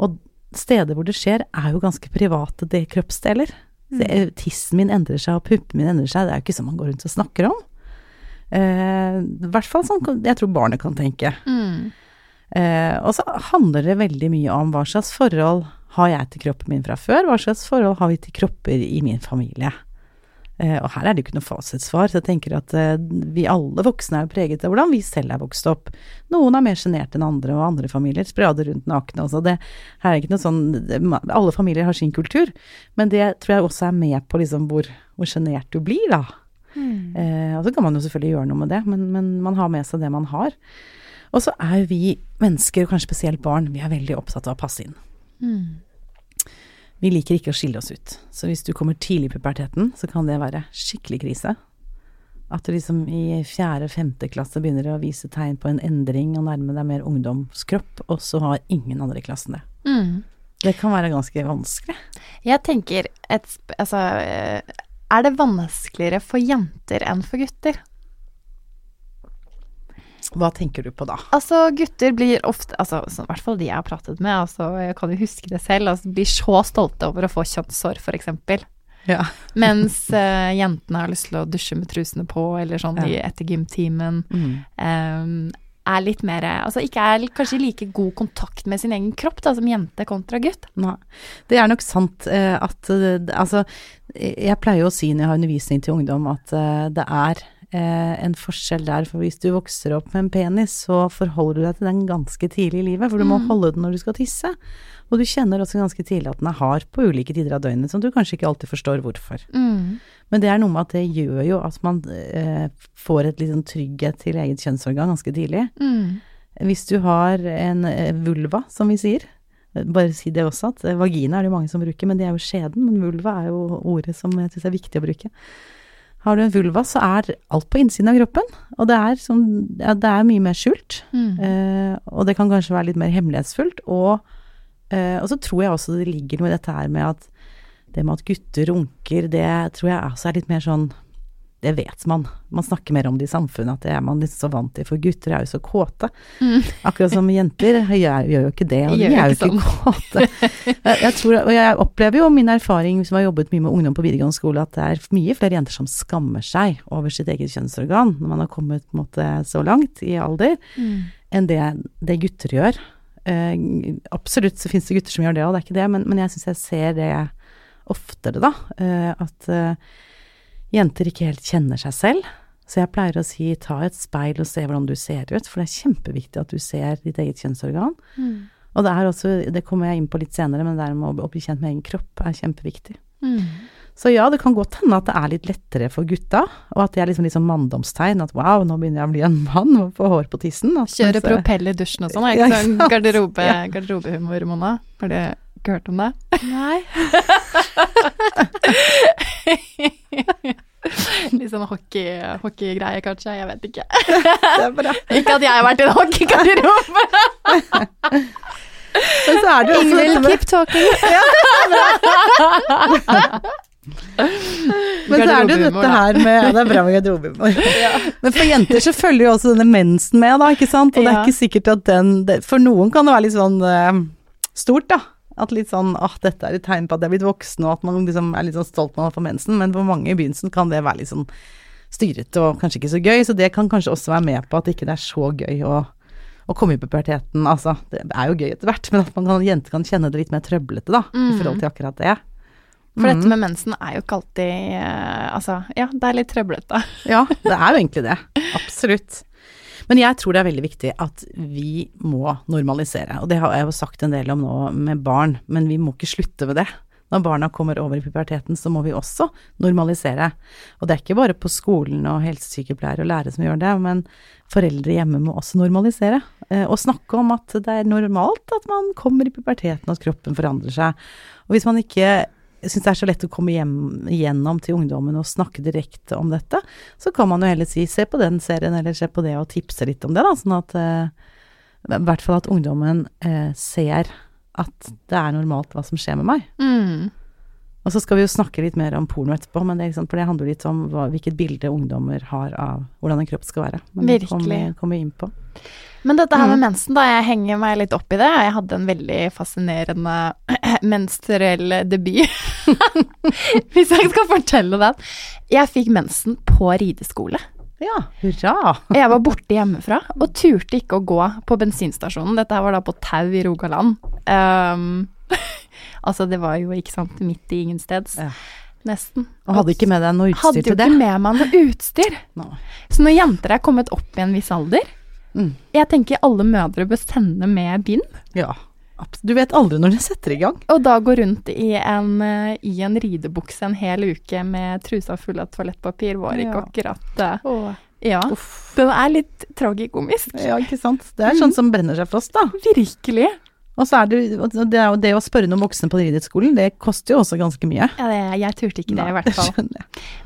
[SPEAKER 2] Og steder hvor det skjer, er jo ganske private det kroppsdeler. Det, tissen min endrer seg, og puppene min endrer seg, det er jo ikke sånn man går rundt og snakker om. Eh, I hvert fall sånn jeg tror barnet kan tenke.
[SPEAKER 1] Mm.
[SPEAKER 2] Eh, og så handler det veldig mye om hva slags forhold har jeg til kroppen min fra før? Hva slags forhold har vi til kropper i min familie? Eh, og her er det jo ikke noe fasitsvar, så jeg tenker at eh, vi alle voksne er preget av hvordan vi selv er vokst opp. Noen er mer sjenert enn andre, og andre familier sprader rundt nakne også. Det her er ikke noe sånn Alle familier har sin kultur, men det tror jeg også er med på liksom hvor, sjenert du blir, da. Eh, og så kan man jo selvfølgelig gjøre noe med det, men, men man har med seg det man har. Og så er vi mennesker, og kanskje spesielt barn, vi er veldig opptatt av å passe inn. Vi liker ikke å skille oss ut. Så hvis du kommer tidlig i puberteten, så kan det være skikkelig krise. At du liksom i fjerde-femte klasse begynner å vise tegn på en endring og nærme deg mer ungdomskropp, og så har ingen andre i klassen det.
[SPEAKER 1] Mm.
[SPEAKER 2] Det kan være ganske vanskelig.
[SPEAKER 1] Jeg tenker et Altså, eh, er det vanskeligere for jenter enn for gutter?
[SPEAKER 2] Hva tenker du på da?
[SPEAKER 1] Altså, gutter blir ofte Altså, så, i hvert fall de jeg har pratet med, altså, jeg kan jo huske det selv, altså, blir så stolte over å få kjønnshår, eksempel.
[SPEAKER 2] Ja. [LAUGHS]
[SPEAKER 1] Mens uh, jentene har lyst til å dusje med trusene på, eller sånn
[SPEAKER 2] Ja.
[SPEAKER 1] etter gymtimen.
[SPEAKER 2] Mm.
[SPEAKER 1] Um, er litt mer Altså ikke er kanskje like god kontakt med sin egen kropp da, som jente kontra gutt.
[SPEAKER 2] Nei. Det er nok sant uh, at uh, Altså, jeg pleier å si når jeg har undervisning til ungdom at det er en forskjell der. For hvis du vokser opp med en penis, så forholder du deg til den ganske tidlig i livet. For du må holde den når du skal tisse. Og du kjenner også ganske tidlig at den er hard på ulike tider av døgnet, som du kanskje ikke alltid forstår hvorfor. Men det er noe med at det gjør jo at man eh, får et sånn trygghet til eget kjønnsorgan ganske tidlig. Hvis du har en eh, vulva, som vi sier, eh, bare si det også, at eh, vagina er det jo mange som bruker, men det er jo skjeden, men vulva er jo ordet som jeg syns er viktig å bruke. Har du en vulva, så er alt på innsiden av kroppen, og det er, som, ja, det er mye mer skjult. Eh, og det kan kanskje være litt mer hemmelighetsfullt, og, eh, og så tror jeg også det ligger noe i dette her med at det med at gutter runker, det tror jeg også er litt mer sånn det vet man. Man snakker mer om det i samfunnet, at det er man litt så vant til, for gutter er jo så kåte. Akkurat som jenter gjør, gjør jo ikke det, og de er jo
[SPEAKER 1] ikke
[SPEAKER 2] sånn. kåte. Jeg, jeg tror, og jeg opplever jo min erfaring, som har jobbet mye med ungdom på videregående skole, at det er mye flere jenter som skammer seg over sitt eget kjønnsorgan når man har kommet måte så langt i alder, enn det, det gutter gjør. Uh, absolutt så finnes det gutter som gjør det, og det er ikke det, men, men jeg syns jeg ser det oftere, da. Uh, at eh, jenter ikke helt kjenner seg selv. Så jeg pleier å si ta et speil og se hvordan du ser ut, for det er kjempeviktig at du ser ditt eget kjønnsorgan. Og det er også, det kommer jeg inn på litt senere, men det med å bli kjent med egen kropp er kjempeviktig. Så ja, det kan godt hende at det er litt lettere for gutta, og at det er liksom, liksom manndomstegn, at wow, nå begynner jeg å bli en mann og få hår på tissen.
[SPEAKER 1] Kjøre propell i dusjen og sånn, er ikke [LAUGHS] sånn garderobe, garderobehumor, Mona? For du ikke hørt om det?
[SPEAKER 3] Nei. [LAUGHS]
[SPEAKER 1] Litt sånn hockey, hockeygreie, kanskje, jeg vet ikke.
[SPEAKER 2] Det er bra. [LAUGHS]
[SPEAKER 1] Ikke at jeg har vært i en hockeygarderobe!
[SPEAKER 2] Men så er det jo også
[SPEAKER 3] Ingvild,
[SPEAKER 2] med-
[SPEAKER 3] keep talking. [LAUGHS]
[SPEAKER 2] Men så er det jo dette her med Ja, det er bra med garderobehumor. Men for jenter så følger jo også denne mensen med, da, ikke sant. Og det er ikke sikkert at den For noen kan det være litt sånn eh, stort, da. At litt sånn åh, dette er et tegn på at jeg er blitt voksen, og at man liksom er litt sånn stolt når man får mensen. Men for mange i begynnelsen kan det være litt sånn styrete og kanskje ikke så gøy. Så det kan kanskje også være med på at ikke det er så gøy å, å komme i puberteten. Altså, det er jo gøy etter hvert, men at man kan, jenter kan kjenne det litt mer trøblete, da. I forhold til akkurat det.
[SPEAKER 1] For dette med mensen er jo ikke alltid eh, Altså, ja, det er litt trøblete.
[SPEAKER 2] Ja, det er jo egentlig det. Absolutt. Men jeg tror det er veldig viktig at vi må normalisere, og det har jeg jo sagt en del om nå med barn, men vi må ikke slutte med det. Når barna kommer over i puberteten, så må vi også normalisere. Og det er ikke bare på skolen og helsesykepleiere og lærere som gjør det, men foreldre hjemme må også normalisere. eh, Og snakke om at det er normalt at man kommer i puberteten, og at kroppen forandrer seg. Og hvis man ikke jeg syns det er så lett å komme hjem, igjennom til ungdommen og snakke direkte om dette, så kan man jo heller si se på den serien eller se på det og tipse litt om det, da, sånn at eh, I hvert fall at ungdommen eh, ser at det er normalt hva som skjer med meg.
[SPEAKER 1] Mm.
[SPEAKER 2] Og så skal vi jo snakke litt mer om porno etterpå, men det, for det handler litt om hva, hvilket bilde ungdommer har av hvordan en kropp skal være. Men det kommer
[SPEAKER 1] Virkelig.
[SPEAKER 2] vi- kommer vi inn på.
[SPEAKER 1] Men dette her med
[SPEAKER 2] Mm.
[SPEAKER 1] mensen, da, jeg henger meg litt opp i det. Jeg hadde en veldig fascinerende [CLEARS THROAT] menstruell debut. [LAUGHS] Hvis jeg skal fortelle den. Jeg fikk mensen på rideskole.
[SPEAKER 2] Ja, hurra!
[SPEAKER 1] Jeg var borte hjemmefra og turte ikke å gå på bensinstasjonen. Dette her var da på Tau i Rogaland. Um, [LAUGHS] Altså, det var jo ikke sant midt i ingensteds.
[SPEAKER 2] Ja.
[SPEAKER 1] Nesten.
[SPEAKER 2] Og hadde ikke med deg noe utstyr til det?
[SPEAKER 1] Hadde jo ikke med meg noe utstyr.
[SPEAKER 2] No.
[SPEAKER 1] Så når jenter er kommet opp i en viss alder
[SPEAKER 2] Mm.
[SPEAKER 1] Jeg tenker alle mødre bør sende med bind,
[SPEAKER 2] Ja. Du vet aldri når de setter i gang.
[SPEAKER 1] og da gå rundt i en, eh, i en ridebukse en hel uke med trusa full av toalettpapir, var ikke
[SPEAKER 2] Ja.
[SPEAKER 1] akkurat eh,
[SPEAKER 3] Åh.
[SPEAKER 1] Ja.
[SPEAKER 2] Uff.
[SPEAKER 1] Den er litt tragikomisk.
[SPEAKER 2] Ja, ikke sant. Det er sånn som brenner seg fast, da.
[SPEAKER 1] Virkelig.
[SPEAKER 2] Og så er det, det, er jo det å spørre noen voksne på ridskolen, det koster jo også ganske mye.
[SPEAKER 1] Ja, det, jeg turte ikke det, i hvert [LAUGHS] fall.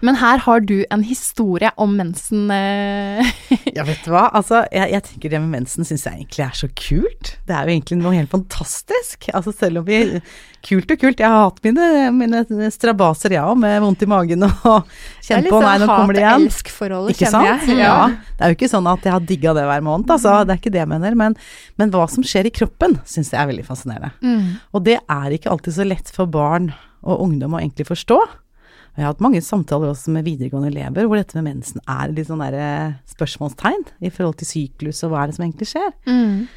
[SPEAKER 1] Men her har du en historie om mensen. eh, [LAUGHS]
[SPEAKER 2] Ja, vet du hva. Altså, jeg, jeg tenker det med mensen syns jeg egentlig er så kult. Det er jo egentlig noe helt fantastisk. Altså, selv om vi Kult og kult. Jeg har hatt mine, mine strabaser, jeg òg, med vondt i magen og kjent på nei, nå kommer det igjen.
[SPEAKER 3] hat-elsk-forholdet,
[SPEAKER 2] Ikke
[SPEAKER 3] kjenner
[SPEAKER 2] sant?
[SPEAKER 3] jeg.
[SPEAKER 2] Ja. Det er jo ikke sånn at jeg har digga det hver måned, altså. Det er ikke det jeg mener. Men, men hva som skjer i kroppen, syns jeg er veldig fascinerende.
[SPEAKER 1] Mm.
[SPEAKER 2] Og det er ikke alltid så lett for barn og ungdom å egentlig forstå. Jeg har hatt mange samtaler også med videregående elever hvor dette med mensen er litt sånn der spørsmålstegn i forhold til syklus og hva er det som egentlig skjer.
[SPEAKER 1] Mm.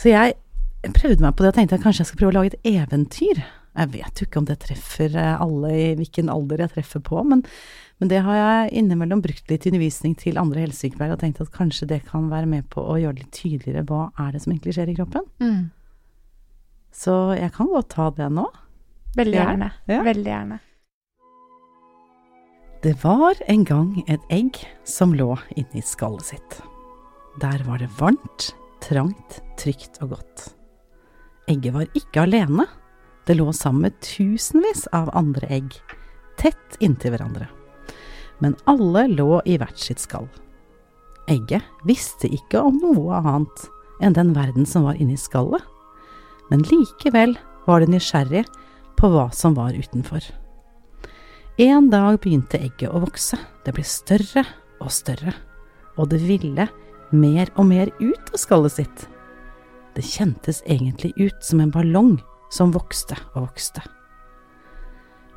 [SPEAKER 2] Så jeg prøvde meg på det og tenkte at kanskje jeg skal prøve å lage et eventyr. Jeg vet jo ikke om det treffer eh, alle i hvilken alder jeg treffer på, men, men det har jeg innimellom brukt litt i undervisning til andre helsesykepleiere og tenkt at kanskje det kan være med på å gjøre det litt tydeligere hva er det som egentlig skjer i kroppen.
[SPEAKER 1] Mm.
[SPEAKER 2] Så jeg kan godt ta det nå.
[SPEAKER 3] Veldig gjerne.
[SPEAKER 2] Ja.
[SPEAKER 3] Veldig gjerne.
[SPEAKER 2] Det var en gang et egg som lå inni skallet sitt. Der var det varmt, trangt, trygt og godt. Egget var ikke alene. Det lå sammen med tusenvis av andre egg, tett inntil hverandre. Men alle lå i hvert sitt skall. Egget visste ikke om noe annet enn den verden som var inni skallet, men likevel var det nysgjerrig på hva som var utenfor. En dag begynte egget å vokse. Det ble større og større, og det ville mer og mer ut av skallet sitt. Det kjentes egentlig ut som en ballong som vokste og vokste.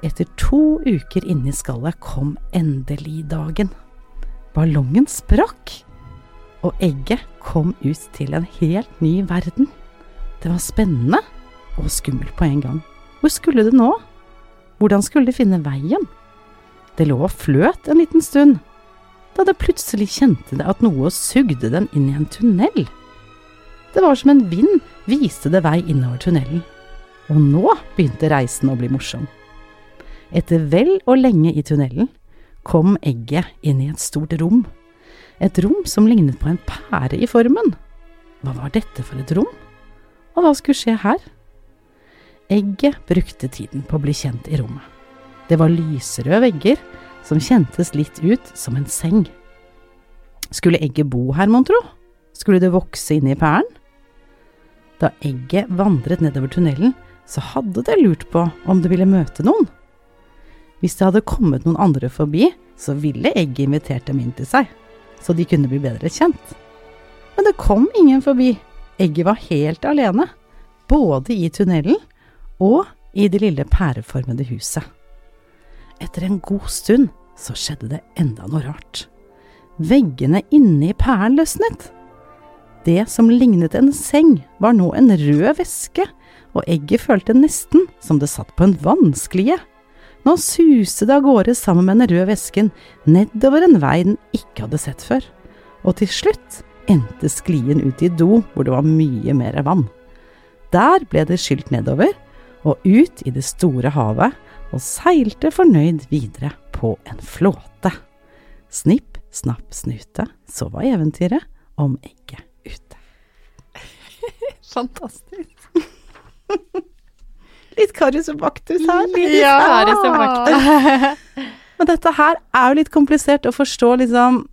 [SPEAKER 2] Etter to uker inni skallet kom endelig dagen. Ballongen sprakk, og egget kom ut til en helt ny verden. Det var spennende og skummelt på en gang. Hvor skulle det nå? Hvordan skulle de finne veien? Det lå og fløt en liten stund, da det plutselig kjente det at noe sugde den inn i en tunnel. Det var som en vind viste det vei innover tunnelen, og nå begynte reisen å bli morsom. Etter vel og lenge i tunnelen kom egget inn i et stort rom, et rom som lignet på en pære i formen. Hva var dette for et rom, og hva skulle skje her? Egget brukte tiden på å bli kjent i rommet. Det var lyserøde vegger som kjentes litt ut som en seng. Skulle egget bo her, mon tro? Skulle det vokse inne i pæren? Da egget vandret nedover tunnelen, så hadde det lurt på om det ville møte noen. Hvis det hadde kommet noen andre forbi, så ville egget invitert dem inn til seg, så de kunne bli bedre kjent. Men det kom ingen forbi. Egget var helt alene, både i tunnelen og i det lille pæreformede huset. Etter en god stund så skjedde det enda noe rart. Veggene inne i pæren løsnet. Det som lignet en seng, var nå en rød væske, og egget følte nesten som det satt på en vannsklie. Nå suste det av gårde sammen med den røde væsken nedover en vei den ikke hadde sett før, og til slutt endte sklien ut i do hvor det var mye mer vann. Der ble det skylt nedover og ut i det store havet, og seilte fornøyd videre på en flåte. Snipp, snapp, snute, så var eventyret om egget ute. [LAUGHS]
[SPEAKER 1] Fantastisk. [LAUGHS]
[SPEAKER 2] Litt Karius og Baktus her.
[SPEAKER 1] Karius og Baktus. [LAUGHS]
[SPEAKER 2] Men dette her er jo litt komplisert å forstå, liksom.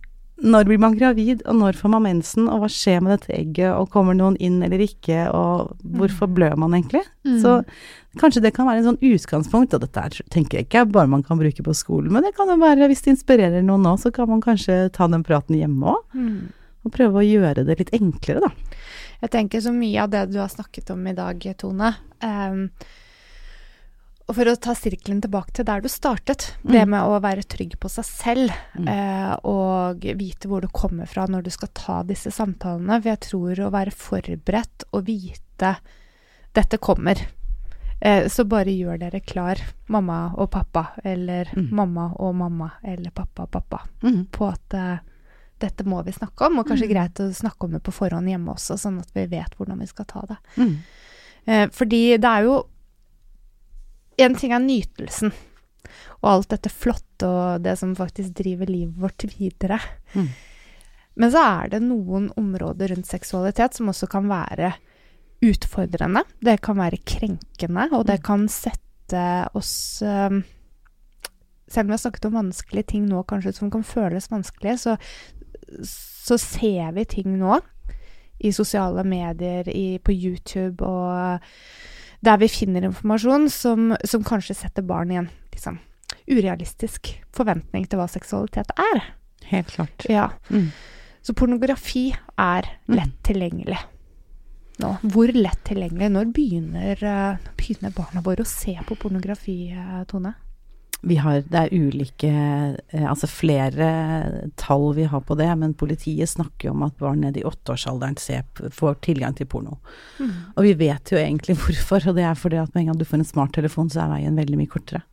[SPEAKER 2] Når blir man gravid, og når får man mensen, og hva skjer med dette egget, og kommer noen inn eller ikke, og hvorfor blør man egentlig?
[SPEAKER 1] Mm.
[SPEAKER 2] Så kanskje det kan være en sånn utgangspunkt, og dette er, tenker jeg ikke er bare man kan bruke på skolen, men det kan jo være, hvis det inspirerer noen nå, så kan man kanskje ta den praten hjemme òg,
[SPEAKER 3] Mm.
[SPEAKER 2] og prøve å gjøre det litt enklere, da.
[SPEAKER 3] Jeg tenker så mye av det du har snakket om i dag, Tone. ehm, og for å ta sirkelen tilbake til der du startet, det med å være trygg på seg selv
[SPEAKER 2] Mm.
[SPEAKER 3] eh, og vite hvor du kommer fra når du skal ta disse samtalene. For jeg tror å være forberedt og vite dette kommer. Eh, så bare gjør dere klar, mamma og pappa, eller
[SPEAKER 2] Mm.
[SPEAKER 3] mamma og mamma, eller pappa og pappa,
[SPEAKER 2] Mm.
[SPEAKER 3] på at eh, dette må vi snakke om, og kanskje
[SPEAKER 1] Mm.
[SPEAKER 3] greit å snakke om det på forhånd hjemme også, sånn at vi vet hvordan vi skal ta det.
[SPEAKER 2] Mm.
[SPEAKER 3] Eh, fordi det er jo En ting er nytelsen, og alt dette flotte og det som faktisk driver livet vårt videre.
[SPEAKER 2] Mm.
[SPEAKER 3] Men så er det noen områder rundt seksualitet som også kan være utfordrende. Det kan være krenkende, og det kan sette oss eh, Selv om vi har snakket om vanskelige ting nå, kanskje som kan føles vanskelig, så, så ser vi ting nå i sosiale medier, i, på YouTube og der vi finner informasjon som, som kanskje setter barn i en liksom, urealistisk forventning til hva seksualitet er.
[SPEAKER 2] Helt klart.
[SPEAKER 3] Ja.
[SPEAKER 2] Mm.
[SPEAKER 3] Så pornografi er
[SPEAKER 2] Mm.
[SPEAKER 3] lett tilgjengelig nå. Hvor lett tilgjengelig? Når begynner, eh, begynner barna våre å se på pornografi, eh, Tone?
[SPEAKER 2] Vi har, det er ulike, eh, altså flere tall vi har på det, men politiet snakker om at barn ned i åtteårsalderen ser får tilgang til porno. Og vi vet jo egentlig [LAUGHS] hvorfor, og det er fordi at med en gang du får en smarttelefon, så er veien veldig mye kortere.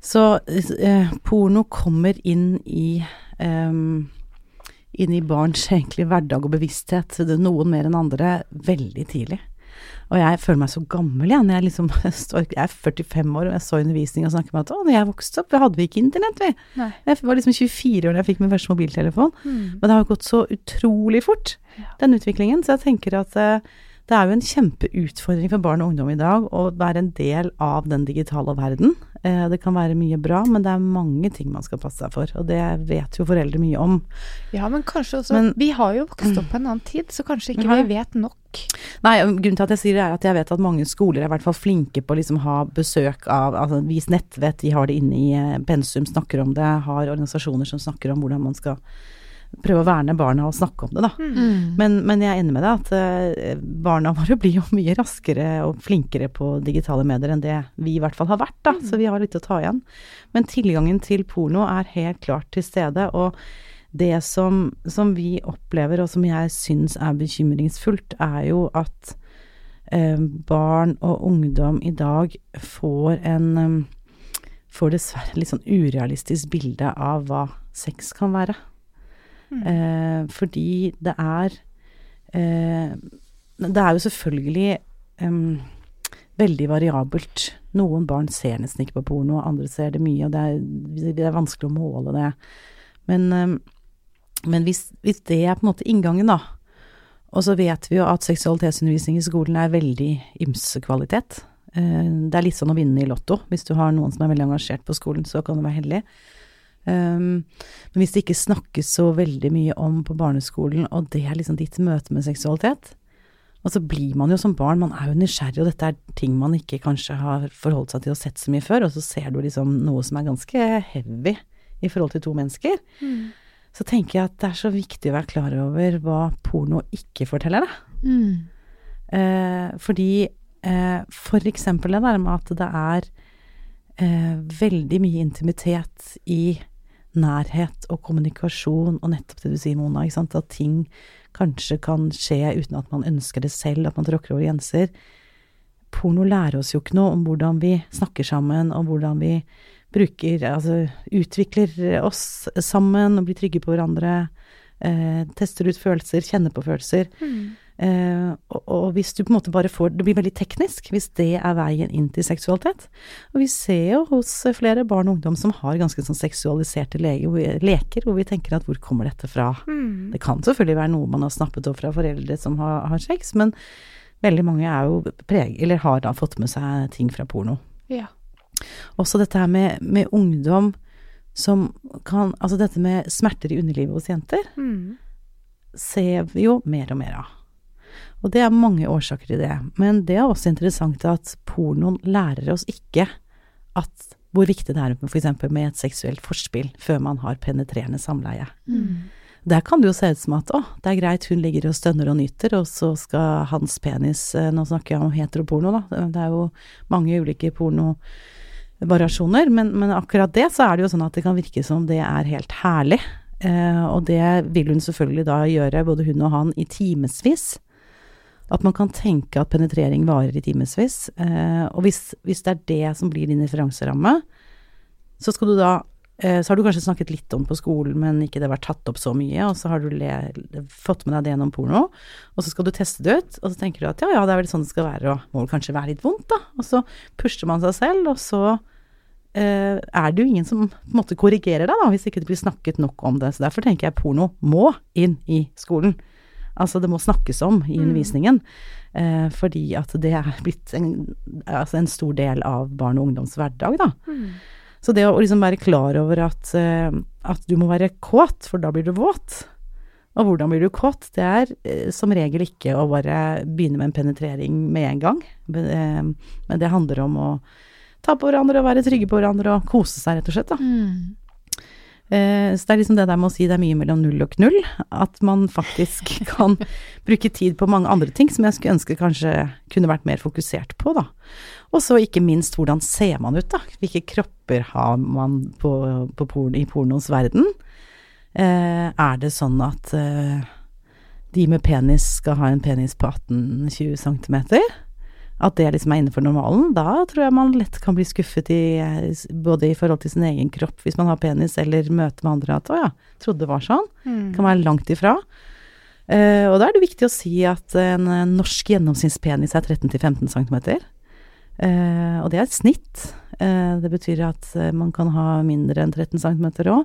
[SPEAKER 2] Så eh, porno kommer inn i eh, inn i barns [LAUGHS] egentlig hverdag og bevissthet, det noen mer enn andre, veldig tidlig. Og jeg føler meg så gammel, jeg. Når jeg, liksom, [LAUGHS] jeg er 45 år, og jeg i undervisning og snakker med at å, når jeg vokste opp, hadde vi ikke internett, vi.
[SPEAKER 3] Nei.
[SPEAKER 2] Jeg var liksom 24 år da jeg fikk min første mobiltelefon.
[SPEAKER 3] Mm.
[SPEAKER 2] Men det har gått så utrolig fort, den utviklingen. Så jeg tenker at eh, det er jo en kjempeutfordring for barn og ungdom i dag å være en del av den digitale verden. Eh, det kan være mye bra, men det er mange ting man skal passe seg for. Og det vet jo foreldre mye om.
[SPEAKER 3] Ja, men kanskje også
[SPEAKER 2] Men-
[SPEAKER 3] Vi har jo vokst opp på en annen tid, så kanskje ikke vi vet nok.
[SPEAKER 2] Nei, grunnen til at jeg sier det er at jeg vet at mange skoler er i hvert fall flinke på å liksom ha besøk av altså Vis nettvett, de har det inne i eh, pensum, snakker om det, har organisasjoner som snakker om hvordan man skal prøve å verne barna og snakke om det, da.
[SPEAKER 1] Mm.
[SPEAKER 2] Men, men jeg er enig med deg at eh, barna [LAUGHS] våre blir jo mye raskere og flinkere på digitale medier enn det vi i hvert fall har vært, da. Så vi har litt å ta igjen. Men tilgangen til porno er helt klart til stede. Og det som, som vi opplever, og som jeg syns er bekymringsfullt, er jo at eh, barn og ungdom i dag får en eh, Får dessverre litt sånn urealistisk bilde av hva sex kan være. Eh, fordi det er eh, Det er jo selvfølgelig veldig variabelt. Noen barn ser nesten ikke på porno, andre ser det mye, og det er, det er vanskelig å måle det. Men, men hvis, hvis det er på en måte inngangen, da, og så vet vi jo at seksualitetsundervisning i skolen er veldig ymse kvalitet. Eh, Det er litt sånn å vinne i Lotto. Hvis du har noen som er veldig engasjert på skolen, så kan du være heldig. Um, men hvis det ikke snakkes så veldig mye om på barneskolen, og det er liksom ditt møte med seksualitet, og så blir man jo som barn, man er jo nysgjerrig, og dette er ting man ikke kanskje har forholdt seg til og sett så mye før, og så ser du liksom noe som er ganske heavy i forhold til to mennesker. Så tenker jeg at det er så viktig å være klar over hva porno ikke forteller deg.
[SPEAKER 1] Mm.
[SPEAKER 2] Uh, fordi uh, for eksempel det der med at det er uh, veldig mye intimitet i nærhet og kommunikasjon, og nettopp det du sier, Mona, at ting kanskje kan skje uten at man ønsker det selv, at man tråkker over grenser. Porno lærer oss jo ikke noe om hvordan vi snakker sammen, og hvordan vi bruker, altså utvikler oss sammen og blir trygge på hverandre, eh, tester ut følelser, kjenner på følelser. Eh, og, og hvis du på en måte bare får Det blir veldig teknisk hvis det er veien inn til seksualitet. Og vi ser jo hos flere barn og ungdom som har ganske sånn seksualiserte vi- leker, hvor vi tenker at hvor kommer dette fra?
[SPEAKER 3] Mm.
[SPEAKER 2] Det kan selvfølgelig være noe man har snappet opp fra foreldre som har, har sex, men veldig mange er jo preg, eller har da fått med seg ting fra porno.
[SPEAKER 3] Ja.
[SPEAKER 2] Også dette her med, med ungdom som kan Altså dette med smerter i underlivet hos jenter
[SPEAKER 3] Mm.
[SPEAKER 2] ser vi jo mer og mer av. Og det er mange årsaker til det. Men det er også interessant at pornoen lærer oss ikke at hvor viktig det er for f.eks. med et seksuelt forspill før man har penetrerende samleie.
[SPEAKER 1] Mm.
[SPEAKER 2] Der kan det jo se ut som at å, det er greit, hun ligger og stønner og nyter, og så skal hans penis eh, Nå snakker jeg om heteroporno, da. Det er jo mange ulike pornovariasjoner, men, men akkurat det så er det jo sånn at det kan virke som det er helt herlig. Eh, og det vil hun selvfølgelig da gjøre, både hun og han, i timevis. At man kan tenke at penetrering varer i timevis. Eh, og hvis, hvis det er det som blir din referanseramme, så skal du da eh, så har du kanskje snakket litt om på skolen, men ikke det har vært tatt opp så mye, og så har du le, fått med deg det gjennom porno, og så skal du teste det ut, og så tenker du at ja, ja, det er vel sånn det skal være, og må vel kanskje være litt vondt, da. Og så pusher man seg selv, og så eh, er det jo ingen som på en måte korrigerer deg, da, hvis ikke det blir snakket nok om det. Så derfor tenker jeg porno må inn i skolen. Altså det må snakkes om i undervisningen. Eh, fordi at det er blitt en, altså en stor del av barn og ungdoms hverdag, da. Så det å liksom være klar over at, eh, at du må være kåt, for da blir du våt. Og hvordan blir du kåt? Det er eh, som regel ikke å bare begynne med en penetrering med en gang. Men, eh, men det handler om å ta på hverandre og være trygge på hverandre og kose seg, rett og slett. Da.
[SPEAKER 1] Mm.
[SPEAKER 2] Eh, så det er liksom det der med å si det er mye mellom null og knull. At man faktisk [LAUGHS] kan bruke tid på mange andre ting som jeg skulle ønske kanskje kunne vært mer fokusert på, da. Og så ikke minst hvordan ser man ut, da. Hvilke kropper har man på, på porn, i pornoens verden? Eh, er det sånn at eh, de med penis skal ha en penis på 18-20 cm? At det liksom er innenfor normalen? Da tror jeg man lett kan bli skuffet i, både i forhold til sin egen kropp hvis man har penis, eller møte med andre at å ja, trodde det var sånn.
[SPEAKER 3] Mm.
[SPEAKER 2] Kan være langt ifra. Eh, og da er det viktig å si at en, eh, norsk gjennomsnittspenis er 13-15 cm. Eh, og det er et snitt. Eh, det betyr at eh, man kan ha mindre enn 13 cm òg.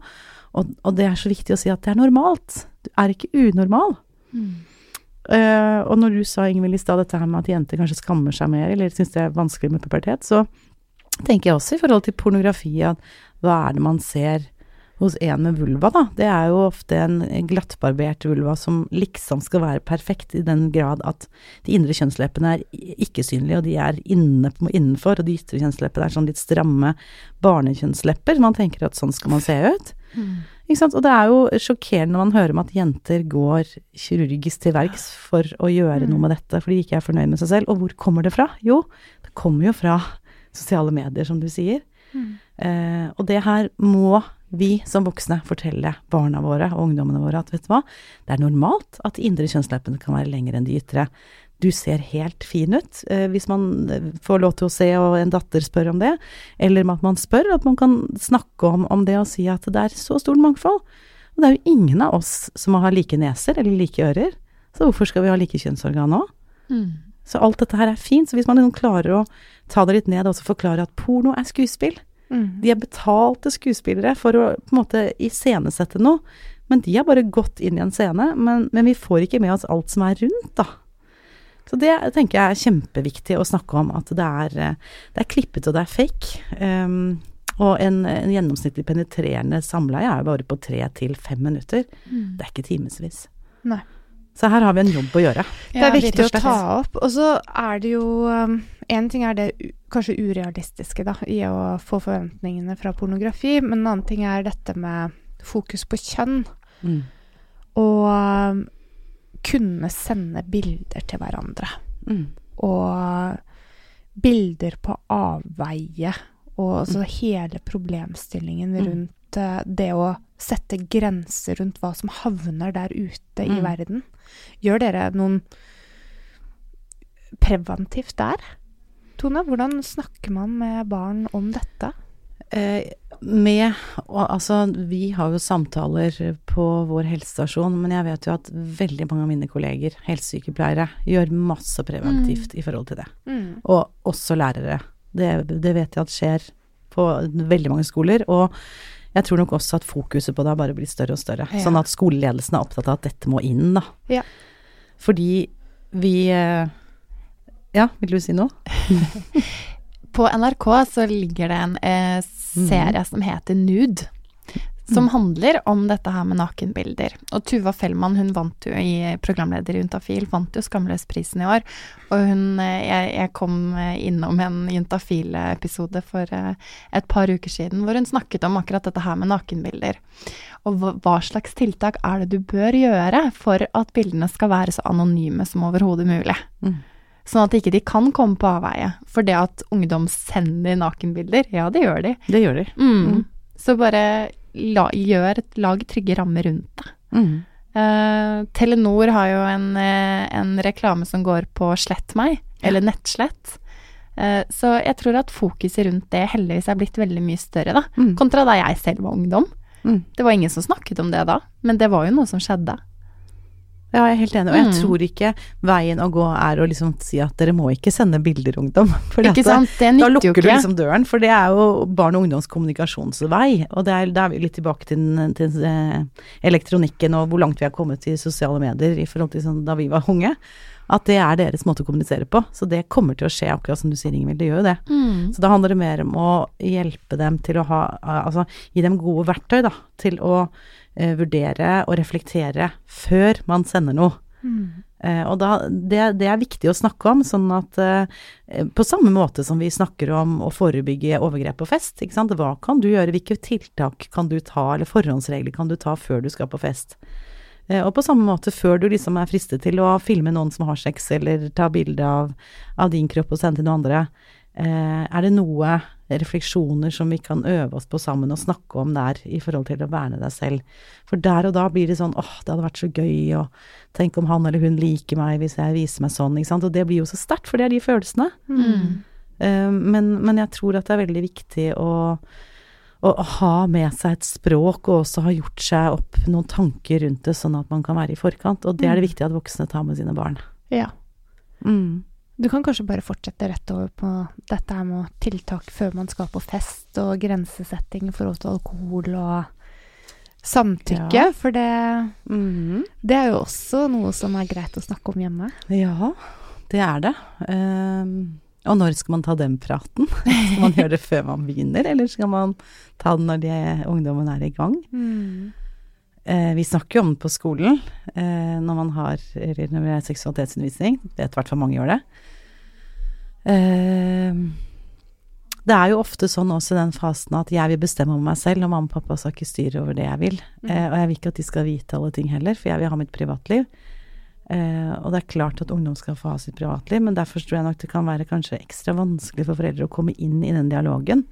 [SPEAKER 2] Og, og det er så viktig å si at det er normalt. Du er ikke unormal. Eh, og når du sa, Ingvild, i stad dette her med at jenter kanskje skammer seg mer, eller syns det er vanskelig med pubertet, så tenker jeg også i forhold til pornografi at hva er det man ser hos en med vulva, da? Det er jo ofte en glattbarbert vulva som liksom skal være perfekt, i den grad at de indre kjønnsleppene er ikke synlige, og de er inne, innenfor, og de ytre kjønnsleppene er sånn litt stramme barnekjønnslepper. Man tenker at sånn skal man se ut. Sant? Og det er jo sjokkerende når man hører om at jenter går kirurgisk til verks for å gjøre noe med dette, fordi de ikke er fornøyd med seg selv. Og hvor kommer det fra? Jo, det kommer jo fra sosiale medier, som du sier. Eh, og det her må vi som voksne fortelle barna våre og ungdommene våre at vet du hva, det er normalt at de indre kjønnsleppene kan være lengre enn de ytre. Du ser helt fin ut, eh, hvis man eh, får lov til å se og en datter spør om det, eller at man spør, at man kan snakke om, om det og si at det er så stort mangfold. Og det er jo ingen av oss som har like neser eller like ører, så hvorfor skal vi ha like kjønnsorgan nå?
[SPEAKER 1] Mm.
[SPEAKER 2] Så alt dette her er fint. Så hvis man liksom klarer å ta det litt ned og forklare at porno er skuespill
[SPEAKER 3] Mm.
[SPEAKER 2] De er betalte skuespillere for å på en måte iscenesette noe, men de har bare gått inn i en scene, men, men vi får ikke med oss alt som er rundt, da. Så det tenker jeg er kjempeviktig å snakke om, at det er, det er klippet og det er fake. Um, og en, en gjennomsnittlig penetrerende samleie er jo bare på tre til fem minutter. Det er ikke timevis.
[SPEAKER 3] Nei.
[SPEAKER 2] Så her har vi en jobb å gjøre.
[SPEAKER 3] Det er viktig å ta opp. Og så er det jo um, En ting er det kanskje urealistiske da, i å få forventningene fra pornografi, men en annen ting er dette med fokus på kjønn.
[SPEAKER 2] Mm.
[SPEAKER 3] Og um, kunne sende bilder til hverandre.
[SPEAKER 2] Mm.
[SPEAKER 3] Og bilder på avveie. Og altså hele problemstillingen
[SPEAKER 2] Mm.
[SPEAKER 3] rundt uh, det å sette grenser rundt hva som havner der ute i
[SPEAKER 2] Mm.
[SPEAKER 3] verden. Gjør dere noen preventivt der? Tone, hvordan snakker man med barn om dette?
[SPEAKER 2] Eh, med og, Altså, vi har jo samtaler på vår helsestasjon, men jeg vet jo at veldig mange av mine kolleger, helsesykepleiere, gjør masse preventivt i forhold til det. Og også lærere. Det, det vet jeg at skjer på veldig mange skoler. Og jeg tror nok også at fokuset på det har bare blitt større og større.
[SPEAKER 3] Ja.
[SPEAKER 2] Sånn at skoleledelsen er opptatt av at dette må inn, da.
[SPEAKER 3] Ja.
[SPEAKER 2] Fordi vi eh, Ja, vil du si noe? [LAUGHS]
[SPEAKER 1] På NRK så ligger det en eh, serie som heter Nude. Som handler om dette her med nakenbilder. Og Tuva Fellmann, hun vant jo i programleder i Juntafil, vant jo Skamløsprisen i år. Og hun eh, Jeg, jeg kom eh, innom en Juntafil-episode for eh, et par uker siden hvor hun snakket om akkurat dette her med nakenbilder. Og hva slags tiltak er det du bør gjøre for at bildene skal være så anonyme som overhodet mulig?
[SPEAKER 2] Mm.
[SPEAKER 1] Sånn at ikke de kan komme på avveie. For det at ungdom sender nakenbilder, ja, det gjør de.
[SPEAKER 2] Det gjør de.
[SPEAKER 1] Mm.
[SPEAKER 2] Mm.
[SPEAKER 1] Så bare la, gjør, lag trygge rammer rundt det.
[SPEAKER 2] Mm.
[SPEAKER 1] Uh, Telenor har jo en, eh, en reklame som går på slett meg, eller nettslett. Uh, så jeg tror at fokuset rundt det heldigvis er blitt veldig mye større, da.
[SPEAKER 2] Mm.
[SPEAKER 1] Kontra da jeg selv var ungdom.
[SPEAKER 2] Mm.
[SPEAKER 1] Det var ingen som snakket om det da, men det var jo noe som skjedde.
[SPEAKER 2] Ja, jeg er helt enig, og jeg
[SPEAKER 1] Mm.
[SPEAKER 2] tror ikke veien å gå er å liksom si at dere må ikke sende bilder, ungdom. [LAUGHS] For
[SPEAKER 1] Ikke sant? Det
[SPEAKER 2] Da
[SPEAKER 1] nytter jo
[SPEAKER 2] lukker du liksom døren, for det er jo barn og ungdoms kommunikasjonsvei. Og det er, da er vi litt tilbake til, til eh, elektronikken og hvor langt vi har kommet i sosiale medier i forhold til sånn da vi var unge. At det er deres måte å kommunisere på. Så det kommer til å skje, akkurat som du sier, Ingvild. Det gjør jo det.
[SPEAKER 1] Mm.
[SPEAKER 2] Så da handler det mer om å hjelpe dem til å ha Altså gi dem gode verktøy, da, til å eh, vurdere og reflektere før man sender noe. Eh, og da, det, det er viktig å snakke om, sånn at eh, på samme måte som vi snakker om å forebygge overgrep på fest, ikke sant. Hva kan du gjøre, hvilke tiltak kan du ta, eller forhåndsregler kan du ta før du skal på fest? Eh, og på samme måte før du liksom er fristet til å filme noen som har sex, eller ta bilde av, av din kropp og sende til noen andre, eh, er det noe refleksjoner som vi kan øve oss på sammen og snakke om der i forhold til å verne deg selv? For der og da blir det sånn åh, det hadde vært så gøy, og tenk om han eller hun liker meg hvis jeg viser meg sånn, ikke sant. Og det blir jo så sterkt, for det er de følelsene.
[SPEAKER 1] Mm.
[SPEAKER 2] Eh, men, men jeg tror at det er veldig viktig å, å, å ha med seg et språk, og også ha gjort seg opp noen tanker rundt det, sånn at man kan være i forkant. Og det er det viktig at voksne tar med sine barn.
[SPEAKER 3] Ja.
[SPEAKER 2] Mm.
[SPEAKER 3] Du kan kanskje bare fortsette rett over på dette her med tiltak før man skal på fest, og grensesetting i forhold til alkohol og samtykke.
[SPEAKER 2] Ja.
[SPEAKER 3] For det,
[SPEAKER 2] Mhm.
[SPEAKER 3] det er jo også noe som er greit å snakke om hjemme.
[SPEAKER 2] Ja, det er det. Um, og når skal man ta den praten? [LAUGHS] Skal man gjøre det før man begynner, eller skal man ta den når de, ungdommen er i gang? Eh, vi snakker jo om det på skolen eh, når man har når vi har seksualitetsundervisning. Vet i hvert fall mange gjør det. Ehm, det er jo ofte sånn også i den fasen at jeg vil bestemme over meg selv, og mamma og pappa skal ikke styre over det jeg vil. Eh, og jeg vil ikke at de skal vite alle ting heller, for jeg vil ha mitt privatliv. Eh, og det er klart at ungdom skal få ha sitt privatliv, men derfor tror jeg nok det kan være kanskje ekstra vanskelig for foreldre å komme inn i den dialogen.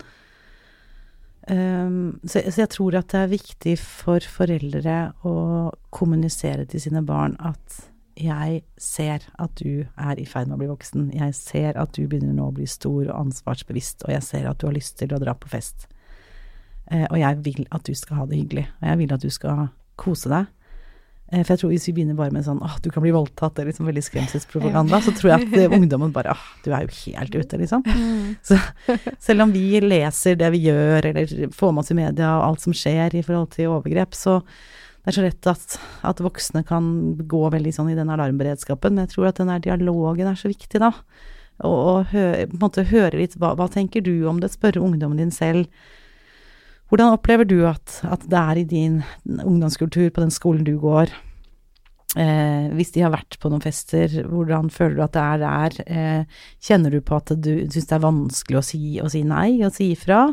[SPEAKER 2] Så, så jeg tror at det er viktig for foreldre å kommunisere til sine barn at jeg ser at du er i ferd med å bli voksen, jeg ser at du begynner nå å bli stor og ansvarsbevisst, og jeg ser at du har lyst til å dra på fest. Eh, og jeg vil at du skal ha det hyggelig, og jeg vil at du skal kose deg. Eh, For jeg tror hvis vi begynner bare med sånn åh, du kan bli voldtatt, det er liksom veldig skremselspropaganda, så tror jeg at eh, ungdommen bare åh, du er jo helt ute, liksom. Så selv om vi leser det vi gjør, eller får med oss i media og alt som skjer i forhold til overgrep, så det er så lett at, at voksne kan gå veldig sånn i den alarmberedskapen, men jeg tror at den der dialogen er så viktig, da. Og, og høre, på en måte høre litt hva, hva tenker du om det, spørre ungdommen din selv. Hvordan opplever du at, at det er i din ungdomskultur på den skolen du går? Eh, hvis de har vært på noen fester, hvordan føler du at det er der? Eh, kjenner du på at du syns det er vanskelig å si, å si nei, og si ifra?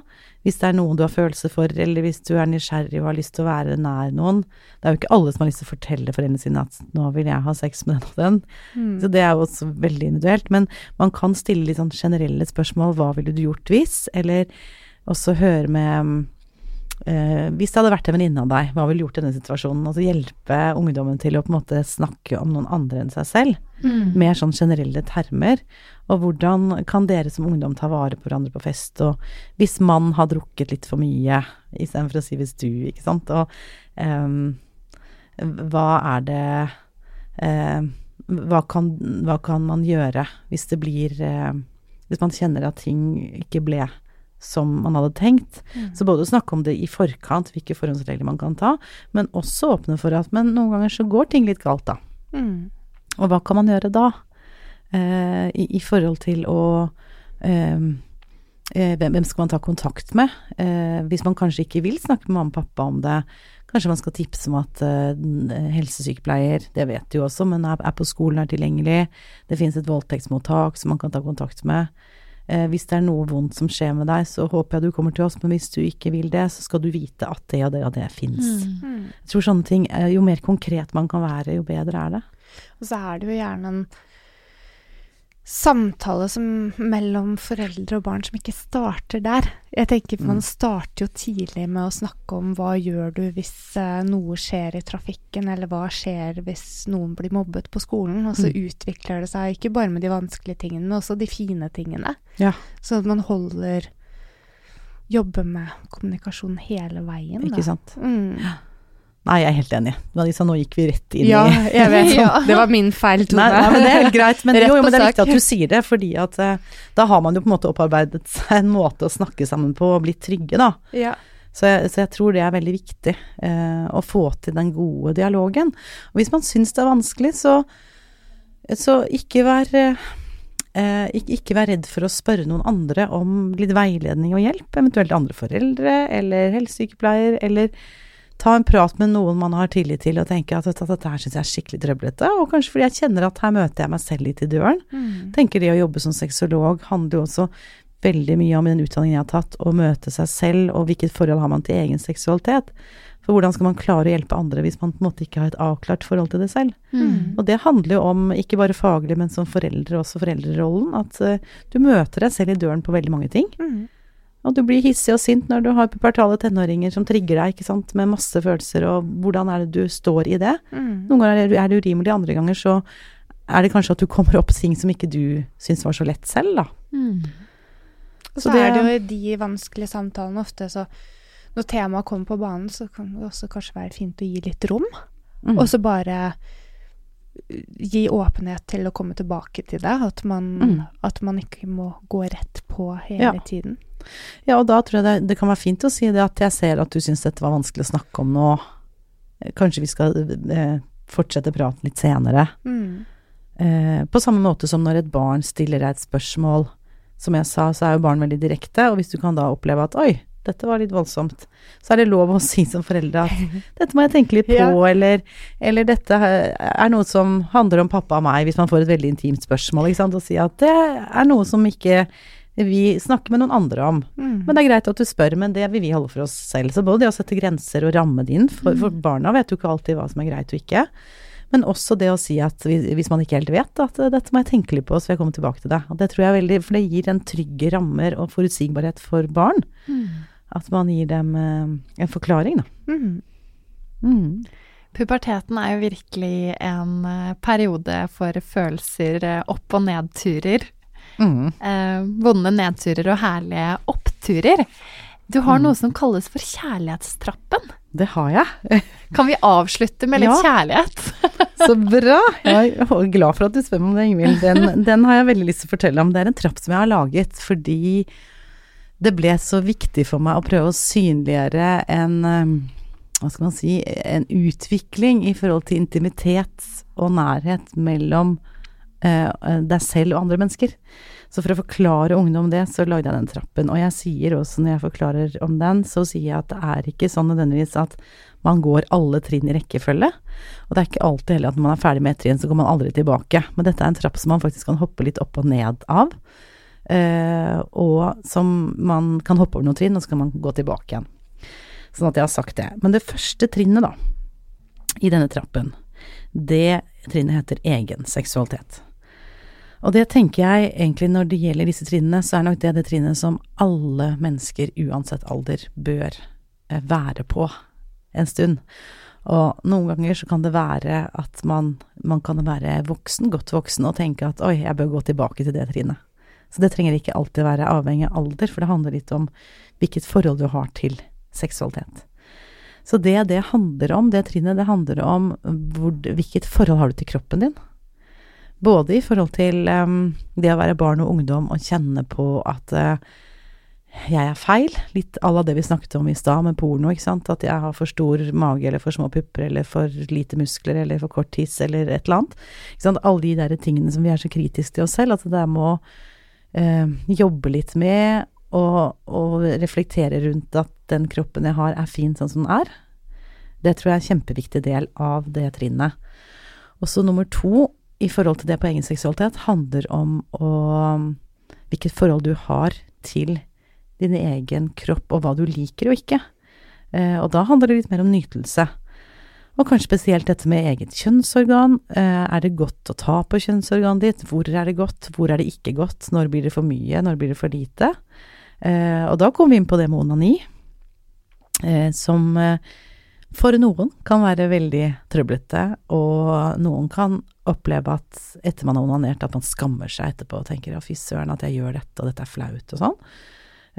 [SPEAKER 2] Hvis det er noen du har følelse for, eller hvis du er nysgjerrig og har lyst til å være nær noen. Det er jo ikke alle som har lyst til å fortelle foreldrene sine at 'nå vil jeg ha sex med den og den'. Så det er jo også veldig individuelt. Men man kan stille litt sånn generelle spørsmål. Hva ville du gjort hvis? Eller også høre med Eh, hvis det hadde vært en venninne av deg, hva ville du gjort i denne situasjonen? Altså hjelpe ungdommen til å på en måte snakke om noen andre enn seg selv.
[SPEAKER 1] Mm.
[SPEAKER 2] Mer sånn generelle termer. Og hvordan kan dere som ungdom ta vare på hverandre på fest? Og hvis mann har drukket litt for mye, istedenfor å si hvis du, ikke sant. Og eh, hva er det eh, hva, kan, hva kan man gjøre hvis det blir eh, Hvis man kjenner at ting ikke ble som man hadde tenkt. Så både å snakke om det i forkant, hvilke forhåndsregler man kan ta, men også åpne for at men noen ganger så går ting litt galt, da.
[SPEAKER 3] Mm.
[SPEAKER 2] Og hva kan man gjøre da? Eh, i, I forhold til å eh, eh, hvem, skal man ta kontakt med? Eh, hvis man kanskje ikke vil snakke med mamma og pappa om det, kanskje man skal tipse om at eh, helsesykepleier, det vet du jo også, men er, er på skolen, er tilgjengelig. Det finnes et voldtektsmottak som man kan ta kontakt med. Eh, hvis det er noe vondt som skjer med deg, så håper jeg du kommer til oss, men hvis du ikke vil det, så skal du vite at det og det og det fins.
[SPEAKER 3] Mm.
[SPEAKER 2] Jeg tror sånne ting, eh, jo mer konkret man kan være, jo bedre er det.
[SPEAKER 3] Og så er det jo gjerne en samtale som, mellom foreldre og barn som ikke starter der. Jeg tenker Man
[SPEAKER 2] Mm.
[SPEAKER 3] starter jo tidlig med å snakke om hva gjør du hvis eh, noe skjer i trafikken, eller hva skjer hvis noen blir mobbet på skolen. Og så
[SPEAKER 2] Mm.
[SPEAKER 3] utvikler det seg ikke bare med de vanskelige tingene, men også de fine tingene.
[SPEAKER 2] Ja.
[SPEAKER 3] Sånn at man holder Jobber med kommunikasjon hele veien.
[SPEAKER 2] Ikke
[SPEAKER 3] da.
[SPEAKER 2] sant.
[SPEAKER 3] Mm.
[SPEAKER 2] Nei, jeg er helt enig. Marisa, nå gikk vi rett inn
[SPEAKER 3] Ja,
[SPEAKER 2] i
[SPEAKER 3] jeg vet. [LAUGHS]
[SPEAKER 1] Ja.
[SPEAKER 3] Det var min feil, Tone.
[SPEAKER 2] Nei, nei, men det er helt greit. Men, [LAUGHS] jo, jo, men det er viktig at du sier det, fordi at eh, da har man jo på en måte opparbeidet seg en måte å snakke sammen på og blitt trygge, da.
[SPEAKER 3] Ja.
[SPEAKER 2] Så jeg, så jeg tror det er veldig viktig eh, å få til den gode dialogen. Og hvis man syns det er vanskelig, så, så ikke vær eh, ikke, ikke vær redd for å spørre noen andre om litt veiledning og hjelp, eventuelt andre foreldre eller helsesykepleier, eller ta en prat med noen man har tillit til og tenke at dette, dette her syns jeg er skikkelig trøblete, og kanskje fordi jeg kjenner at her møter jeg meg selv litt i døren.
[SPEAKER 3] Mm.
[SPEAKER 2] tenker det å jobbe som sexolog handler jo også veldig mye om den utdanningen jeg har tatt, å møte seg selv, og hvilket forhold har man til egen seksualitet. For hvordan skal man klare å hjelpe andre hvis man på en måte ikke har et avklart forhold til det selv?
[SPEAKER 1] Mm.
[SPEAKER 2] Og det handler jo om, ikke bare faglig, men som foreldre, også foreldrerollen, at uh, du møter deg selv i døren på veldig mange ting.
[SPEAKER 3] Mm.
[SPEAKER 2] Og du blir hissig og sint når du har pubertale tenåringer som trigger deg, ikke sant, med masse følelser, og hvordan er det du står i det?
[SPEAKER 3] Mm.
[SPEAKER 2] Noen ganger er det- urimelig, andre ganger så er det kanskje at du kommer opp ting som ikke du syns var så lett selv, da.
[SPEAKER 1] Mm.
[SPEAKER 3] Og
[SPEAKER 2] Så
[SPEAKER 3] så
[SPEAKER 2] det-
[SPEAKER 3] er det jo i de vanskelige samtalene ofte så Når temaet kommer på banen, så kan det også kanskje være fint å gi litt rom.
[SPEAKER 2] Mm.
[SPEAKER 3] Og så bare uh, gi åpenhet til å komme tilbake til det. At man,
[SPEAKER 2] Mm.
[SPEAKER 3] at man ikke må gå rett på hele
[SPEAKER 2] Ja.
[SPEAKER 3] tiden.
[SPEAKER 2] Ja, og da tror jeg det, det kan være fint å si det at jeg ser at du syns dette var vanskelig å snakke om nå. Kanskje vi skal eh, fortsette praten litt senere.
[SPEAKER 3] Mm.
[SPEAKER 2] Eh, på samme måte som når et barn stiller deg et spørsmål. Som jeg sa, så er jo barn veldig direkte, og hvis du kan da oppleve at oi, dette var litt voldsomt, så er det lov å [LAUGHS] si som foreldre at dette må jeg tenke litt [LAUGHS] på,
[SPEAKER 3] Ja.
[SPEAKER 2] eller, eller dette er noe som handler om pappa og meg, hvis man får et veldig intimt spørsmål, ikke sant, og si at det er noe som ikke vi snakker med noen andre om.
[SPEAKER 3] Mm.
[SPEAKER 2] Men det er greit at du spør, men det vil vi holde for oss selv. Så både det å sette grenser og ramme det inn, for, for barna vet jo ikke alltid hva som er greit og ikke. Men også det å si at hvis man ikke helt vet, at eh, dette må jeg tenke litt på, så vil jeg komme tilbake til det. Og det tror jeg veldig, for det gir en trygge rammer og forutsigbarhet for barn.
[SPEAKER 1] Mm.
[SPEAKER 2] At man gir dem eh, en forklaring, da.
[SPEAKER 3] Mm.
[SPEAKER 2] Mm.
[SPEAKER 1] Puberteten er jo virkelig en eh, periode for følelser, opp- og nedturer.
[SPEAKER 2] Mm.
[SPEAKER 1] Eh, vonde nedturer og herlige oppturer. Du har
[SPEAKER 2] Mm.
[SPEAKER 1] noe som kalles for kjærlighetstrappen.
[SPEAKER 2] Det har jeg. [LAUGHS]
[SPEAKER 1] Kan vi avslutte med litt
[SPEAKER 2] Ja.
[SPEAKER 1] kjærlighet? [LAUGHS]
[SPEAKER 2] Så bra! Jeg er glad for at du spør om det, Ingvild. Den, [LAUGHS] den har jeg veldig lyst til å fortelle om. Det er en trapp som jeg har laget fordi det ble så viktig for meg å prøve å synliggjøre en eh, hva skal man si, en utvikling i forhold til intimitet og nærhet mellom deg selv og andre mennesker. Så for å forklare ungdom det, så lagde jeg den trappen. Og jeg sier også når jeg forklarer om den, så sier jeg at det er ikke sånn nødvendigvis at man går alle trinn i rekkefølge. Og det er ikke alltid heller at når man er ferdig med ett trinn, så går man aldri tilbake. Men dette er en trapp som man faktisk kan hoppe litt opp og ned av. Eh, og som man kan hoppe over noen trinn, og så kan man gå tilbake igjen. Sånn at jeg har sagt det. Men det første trinnet, da, i denne trappen, det trinnet heter egen seksualitet. Og det tenker jeg egentlig når det gjelder disse trinnene, så er nok det det trinnet som alle mennesker uansett alder bør eh, være på en stund. Og noen ganger så kan det være at man, man kan være voksen, godt voksen, og tenke at oi, jeg bør gå tilbake til det trinnet. Så det trenger ikke alltid være avhengig av alder, for det handler litt om hvilket forhold du har til seksualitet. Så det det handler om, det trinnet, det handler om hvor, hvilket forhold har du til kroppen din. Både i forhold til um, det å være barn og ungdom og kjenne på at uh, jeg er feil, litt à la det vi snakket om i stad med porno, ikke sant, at jeg har for stor mage eller for små pupper eller for lite muskler eller for kort tiss eller et eller annet. Ikke sant, alle de der tingene som vi er så kritiske til oss selv, at det der å uh, jobbe litt med og, og reflektere rundt at den kroppen jeg har er fin sånn som den er. Det tror jeg er en kjempeviktig del av det trinnet. Og så nummer to, i forhold til det på egen seksualitet, handler om å, hvilket forhold du har til din egen kropp, og hva du liker og ikke. Eh, og da handler det litt mer om nytelse. Og kanskje spesielt dette med eget kjønnsorgan. Eh, er det godt å ta på kjønnsorganet ditt? Hvor er det godt? Hvor er det ikke godt? Når blir det for mye? Når blir det for lite? Eh, og da kommer vi inn på det med onani, som for noen kan være veldig trøblete, og noen kan oppleve at etter man har onanert, at man skammer seg etterpå og tenker ja, fy søren at jeg gjør dette, og dette er flaut og sånn.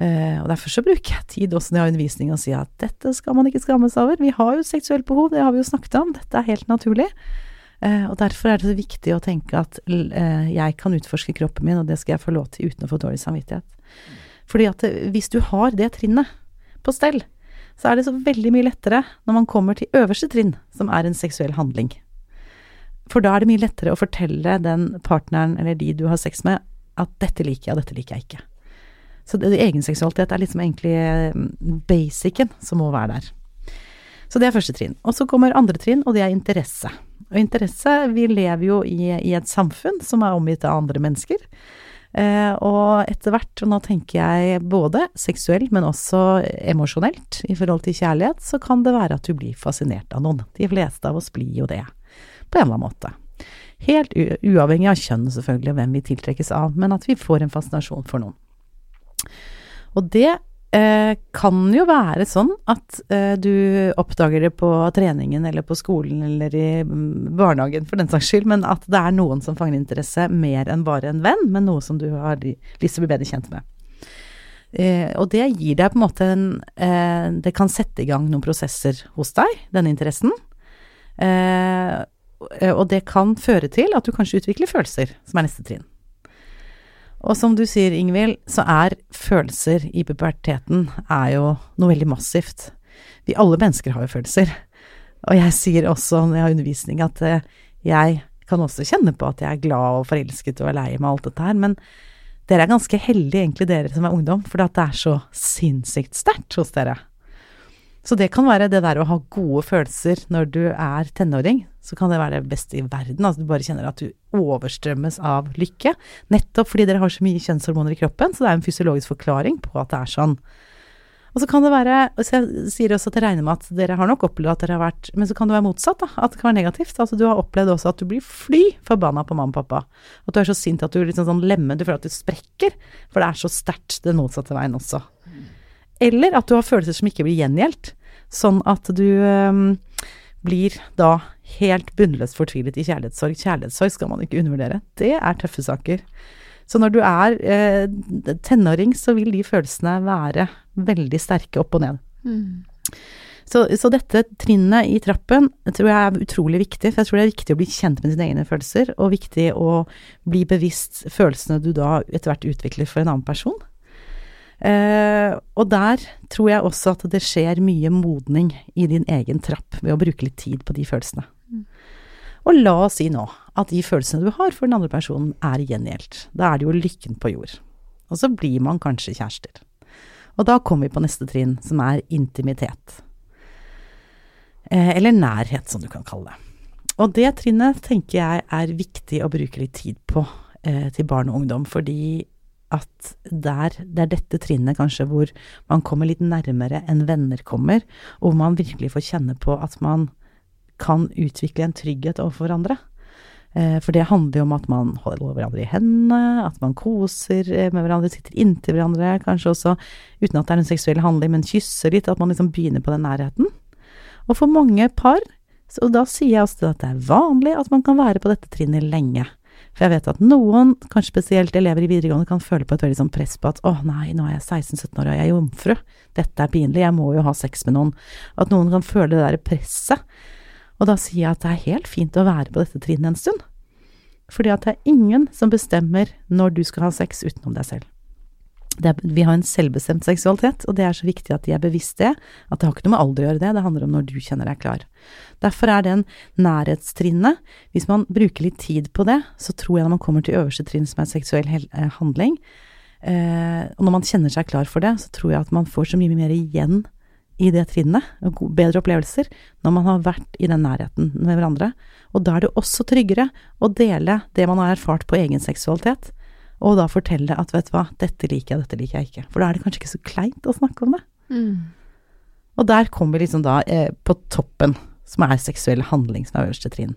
[SPEAKER 2] Uh, og derfor så bruker jeg tid også når jeg har undervisning og sier at dette skal man ikke skamme seg over. Vi har jo seksuelt behov, det har vi jo snakket om, dette er helt naturlig. Uh, og derfor er det så viktig å tenke at uh, jeg kan utforske kroppen min, og det skal jeg få lov til uten å få dårlig samvittighet. Fordi at hvis du har det trinnet på stell, så er det så veldig mye lettere når man kommer til øverste trinn, som er en seksuell handling. For da er det mye lettere å fortelle den partneren eller de du har sex med, at dette liker jeg, og dette liker jeg ikke. Så det, egenseksualitet er liksom egentlig mm, basicen som må være der. Så det er første trinn. Og så kommer andre trinn, og det er interesse. Og interesse Vi lever jo i, i et samfunn som er omgitt av andre mennesker. Eh, og etter hvert, og nå tenker jeg både seksuelt, men også emosjonelt i forhold til kjærlighet, så kan det være at du blir fascinert av noen. De fleste av oss blir jo det, på en eller annen måte. Helt uavhengig av kjønn, selvfølgelig, og hvem vi tiltrekkes av, men at vi får en fascinasjon for noen. Og det eh, kan jo være sånn at eh, du oppdager det på treningen eller på skolen eller i mm, barnehagen for den saks skyld, men at det er noen som fanger interesse mer enn bare en venn, men noe som du har lyst til å bli bedre kjent med. Eh, og det gir deg på en måte en eh, Det kan sette i gang noen prosesser hos deg, denne interessen. Eh, og det kan føre til at du kanskje utvikler følelser, som er neste trinn. Og som du sier, Ingvild, så er følelser i puberteten er jo noe veldig massivt. Vi alle mennesker har jo følelser. Og jeg sier også når jeg har undervisning at eh, jeg kan også kjenne på at jeg er glad og forelsket og er lei meg og alt dette her, men dere er ganske heldige, egentlig, dere som er ungdom, for det er så sinnssykt sterkt hos dere. Så det kan være det der å ha gode følelser når du er tenåring, så kan det være det beste i verden. Altså du bare kjenner at du overstrømmes av lykke. Nettopp fordi dere har så mye kjønnshormoner i kroppen, så det er en fysiologisk forklaring på at det er sånn. Og så kan det være, så jeg sier også at jeg regner med at dere har nok opplevd at dere har vært Men så kan det være motsatt, da. At det kan være negativt. Altså du har opplevd også at du blir fly forbanna på mamma og pappa. At du er så sint at du liksom sånn lemmer, du føler at du sprekker. For det er så sterkt den motsatte veien også. Eller at du har følelser som ikke blir gjengjeldt. Sånn at du um, blir da helt bunnløst fortvilet i kjærlighetssorg. Kjærlighetssorg skal man ikke undervurdere. Det er tøffe saker. Så når du er eh, tenåring, så vil de følelsene være veldig sterke opp og ned. Mm. Så, så, dette trinnet i trappen tror jeg er utrolig viktig, for jeg tror det er viktig å bli kjent med dine egne følelser, og viktig å bli bevisst følelsene du da etter hvert utvikler for en annen person. Eh, og der tror jeg også at det skjer mye modning i din egen trapp ved å bruke litt tid på de følelsene. Mm. Og la oss si nå at de følelsene du har for den andre personen er gjengjeldt. Da er det jo lykken på jord. Og så blir man kanskje kjærester. Og da kommer vi på neste trinn, som er intimitet. Eh, eller nærhet, som du kan kalle det. Og det trinnet tenker jeg er viktig å bruke litt tid på eh, til barn og ungdom, fordi at der, det er dette trinnet kanskje hvor man kommer litt nærmere enn venner kommer, og hvor man virkelig får kjenne på at man kan utvikle en trygghet overfor hverandre. Eh, for det handler jo om at man holder hverandre i hendene, at man koser eh, med hverandre, sitter inntil hverandre, kanskje også uten at det er en seksuell handling, men kysser litt, at man liksom begynner på den nærheten. Og for mange par, og da sier jeg også at det er vanlig at man kan være på dette trinnet lenge. For jeg vet at noen, kanskje spesielt elever i videregående, kan føle på et veldig sånn press på at å nei, nå er jeg 16-17 år og jeg er jomfru, dette er pinlig, jeg må jo ha sex med noen. At noen kan føle det der presset. Og da sier jeg at det er helt fint å være på dette trinnet en stund. Fordi at det er ingen som bestemmer når du skal ha sex utenom deg selv er, vi har en selvbestemt seksualitet, og det er så viktig at de er bevisst det. At det har ikke noe med alder å gjøre det, det handler om når du kjenner deg klar. Derfor er den nærhetstrinnet, hvis man bruker litt tid på det, så tror jeg når man kommer til øverste trinn som er seksuell eh, handling, eh, og når man kjenner seg klar for det, så tror jeg at man får så mye mer igjen i det trinnet, og bedre opplevelser, når man har vært i den nærheten med hverandre. Og da er det også tryggere å dele det man har erfart på egen seksualitet og da fortelle at vet du hva, dette liker jeg, dette liker jeg ikke. For da er det kanskje ikke så kleint å snakke om det. Mm. Og der kommer liksom da eh, på toppen, som er seksuell handling, som er øverste trinn.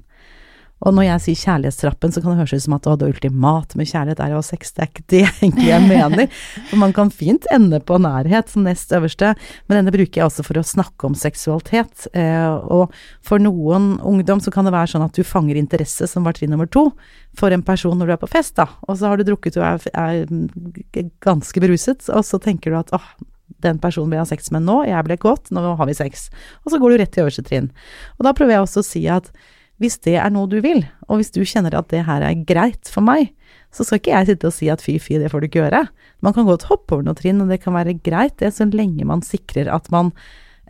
[SPEAKER 2] Og når jeg sier kjærlighetstrappen, så kan det høres ut som at det ultimate med kjærlighet er å ha sex. Det er ikke det jeg egentlig jeg mener. For man kan fint ende på nærhet som nest øverste, men denne bruker jeg også for å snakke om seksualitet. Eh, og for noen ungdom så kan det være sånn at du fanger interesse, som var trinn nummer to, for en person når du er på fest, da. Og så har du drukket og er, er ganske beruset, og så tenker du at åh, den personen vil jeg ha sex med nå, jeg ble godt, nå har vi sex. Og så går du rett til øverste trinn. Og da prøver jeg også å si at hvis det er noe du vil, og hvis du kjenner at det her er greit for meg, så skal ikke jeg sitte og si at fy, fy, det får du ikke gjøre. Man kan godt hoppe over noen trinn, og det kan være greit, det, så lenge man sikrer at man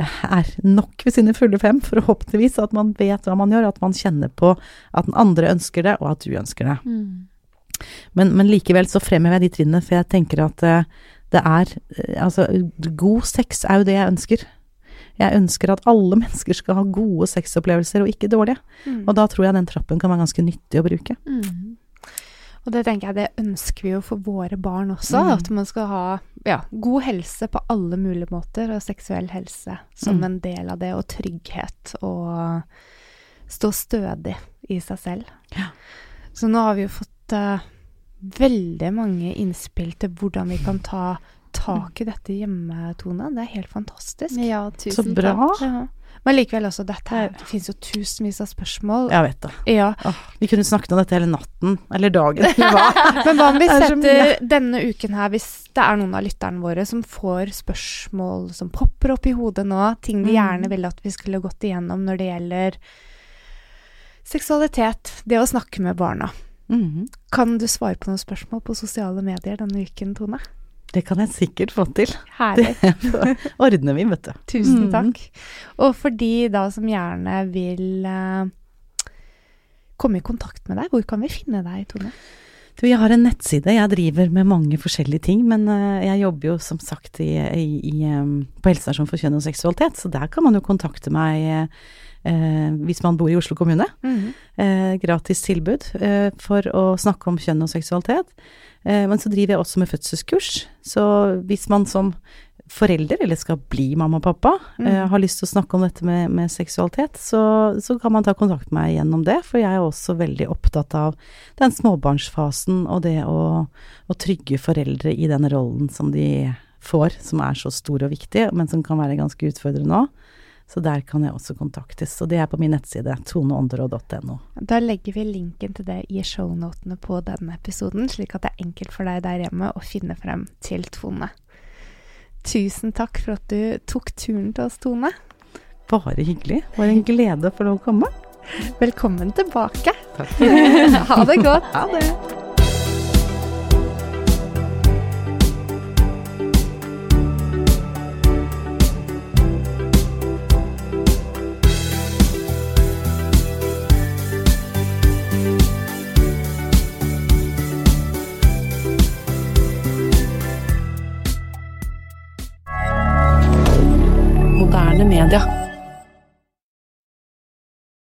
[SPEAKER 2] eh, er nok ved sine fulle fem, forhåpentligvis, at man vet hva man gjør, at man kjenner på at den andre ønsker det, og at du ønsker det. Mm. Men, men, likevel så fremhever jeg de trinnene, for jeg tenker at uh, det er uh, Altså, god sex er jo det jeg ønsker. Jeg ønsker at alle [LAUGHS] mennesker skal ha gode sexopplevelser, og ikke dårlige. Mm. Og da tror jeg den trappen kan være ganske nyttig å bruke. Mm.
[SPEAKER 3] Og det tenker jeg det ønsker vi jo for våre barn også. Mm. At man skal ha ja, god helse på alle mulige måter, og seksuell helse som mm. en del av det, og trygghet. Og stå stødig i seg selv. Ja. Så nå har vi jo fått uh, veldig mange innspill til hvordan vi kan ta tak i dette hjemme, Tone. Det er helt fantastisk.
[SPEAKER 1] Ja, tusen
[SPEAKER 2] Så bra.
[SPEAKER 1] takk.
[SPEAKER 3] Ja. Men likevel, altså, dette her, det finnes jo tusenvis av spørsmål.
[SPEAKER 2] Jeg vet det.
[SPEAKER 3] Ja.
[SPEAKER 2] Åh, vi kunne snakket om dette hele natten, eller dagen. [LAUGHS]
[SPEAKER 3] Men hva om vi setter denne uken her, hvis det er noen av lytterne våre som får spørsmål som popper opp i hodet nå, ting de gjerne mm. ville at vi skulle gått igjennom når det gjelder seksualitet, det å snakke med barna. Mm. Kan du svare på noen spørsmål på sosiale medier denne uken, Tone?
[SPEAKER 2] Det kan jeg sikkert få til.
[SPEAKER 3] Herlig. [LAUGHS]
[SPEAKER 2] Det ordner vi, vet du.
[SPEAKER 3] Tusen mm. takk. Og for de da som gjerne vil uh, komme i kontakt med deg, hvor kan vi finne deg, Tone?
[SPEAKER 2] Du, jeg har en nettside. Jeg driver med mange forskjellige ting, men uh, jeg jobber jo som sagt i, i, i, um, på helsestasjon for kjønn og seksualitet, så der kan man jo kontakte meg uh, hvis man bor i Oslo kommune. Mm -hmm. gratis tilbud for å snakke om kjønn og seksualitet. Eh, men så driver jeg også med fødselskurs, så hvis man som forelder, eller skal bli mamma og pappa, mm. uh, har lyst til å snakke om dette med, med seksualitet, så, så, kan man ta kontakt med meg gjennom det, for jeg er også veldig opptatt av den småbarnsfasen og det å, å trygge foreldre i den rollen som de får, som er så stor og viktig, men som kan være ganske utfordrende òg. Så der kan jeg også kontaktes. Og det er på min nettside toneånderå.no.
[SPEAKER 3] Da legger vi linken til det i shownotene på denne episoden, slik at det er enkelt for deg der hjemme å finne frem til Tone. Tusen takk for at du tok turen til oss, Tone.
[SPEAKER 2] Bare hyggelig. Det var en glede lov å komme.
[SPEAKER 3] Velkommen tilbake.
[SPEAKER 2] Takk. [LAUGHS]
[SPEAKER 3] ha det godt.
[SPEAKER 2] Ha det.
[SPEAKER 4] Media.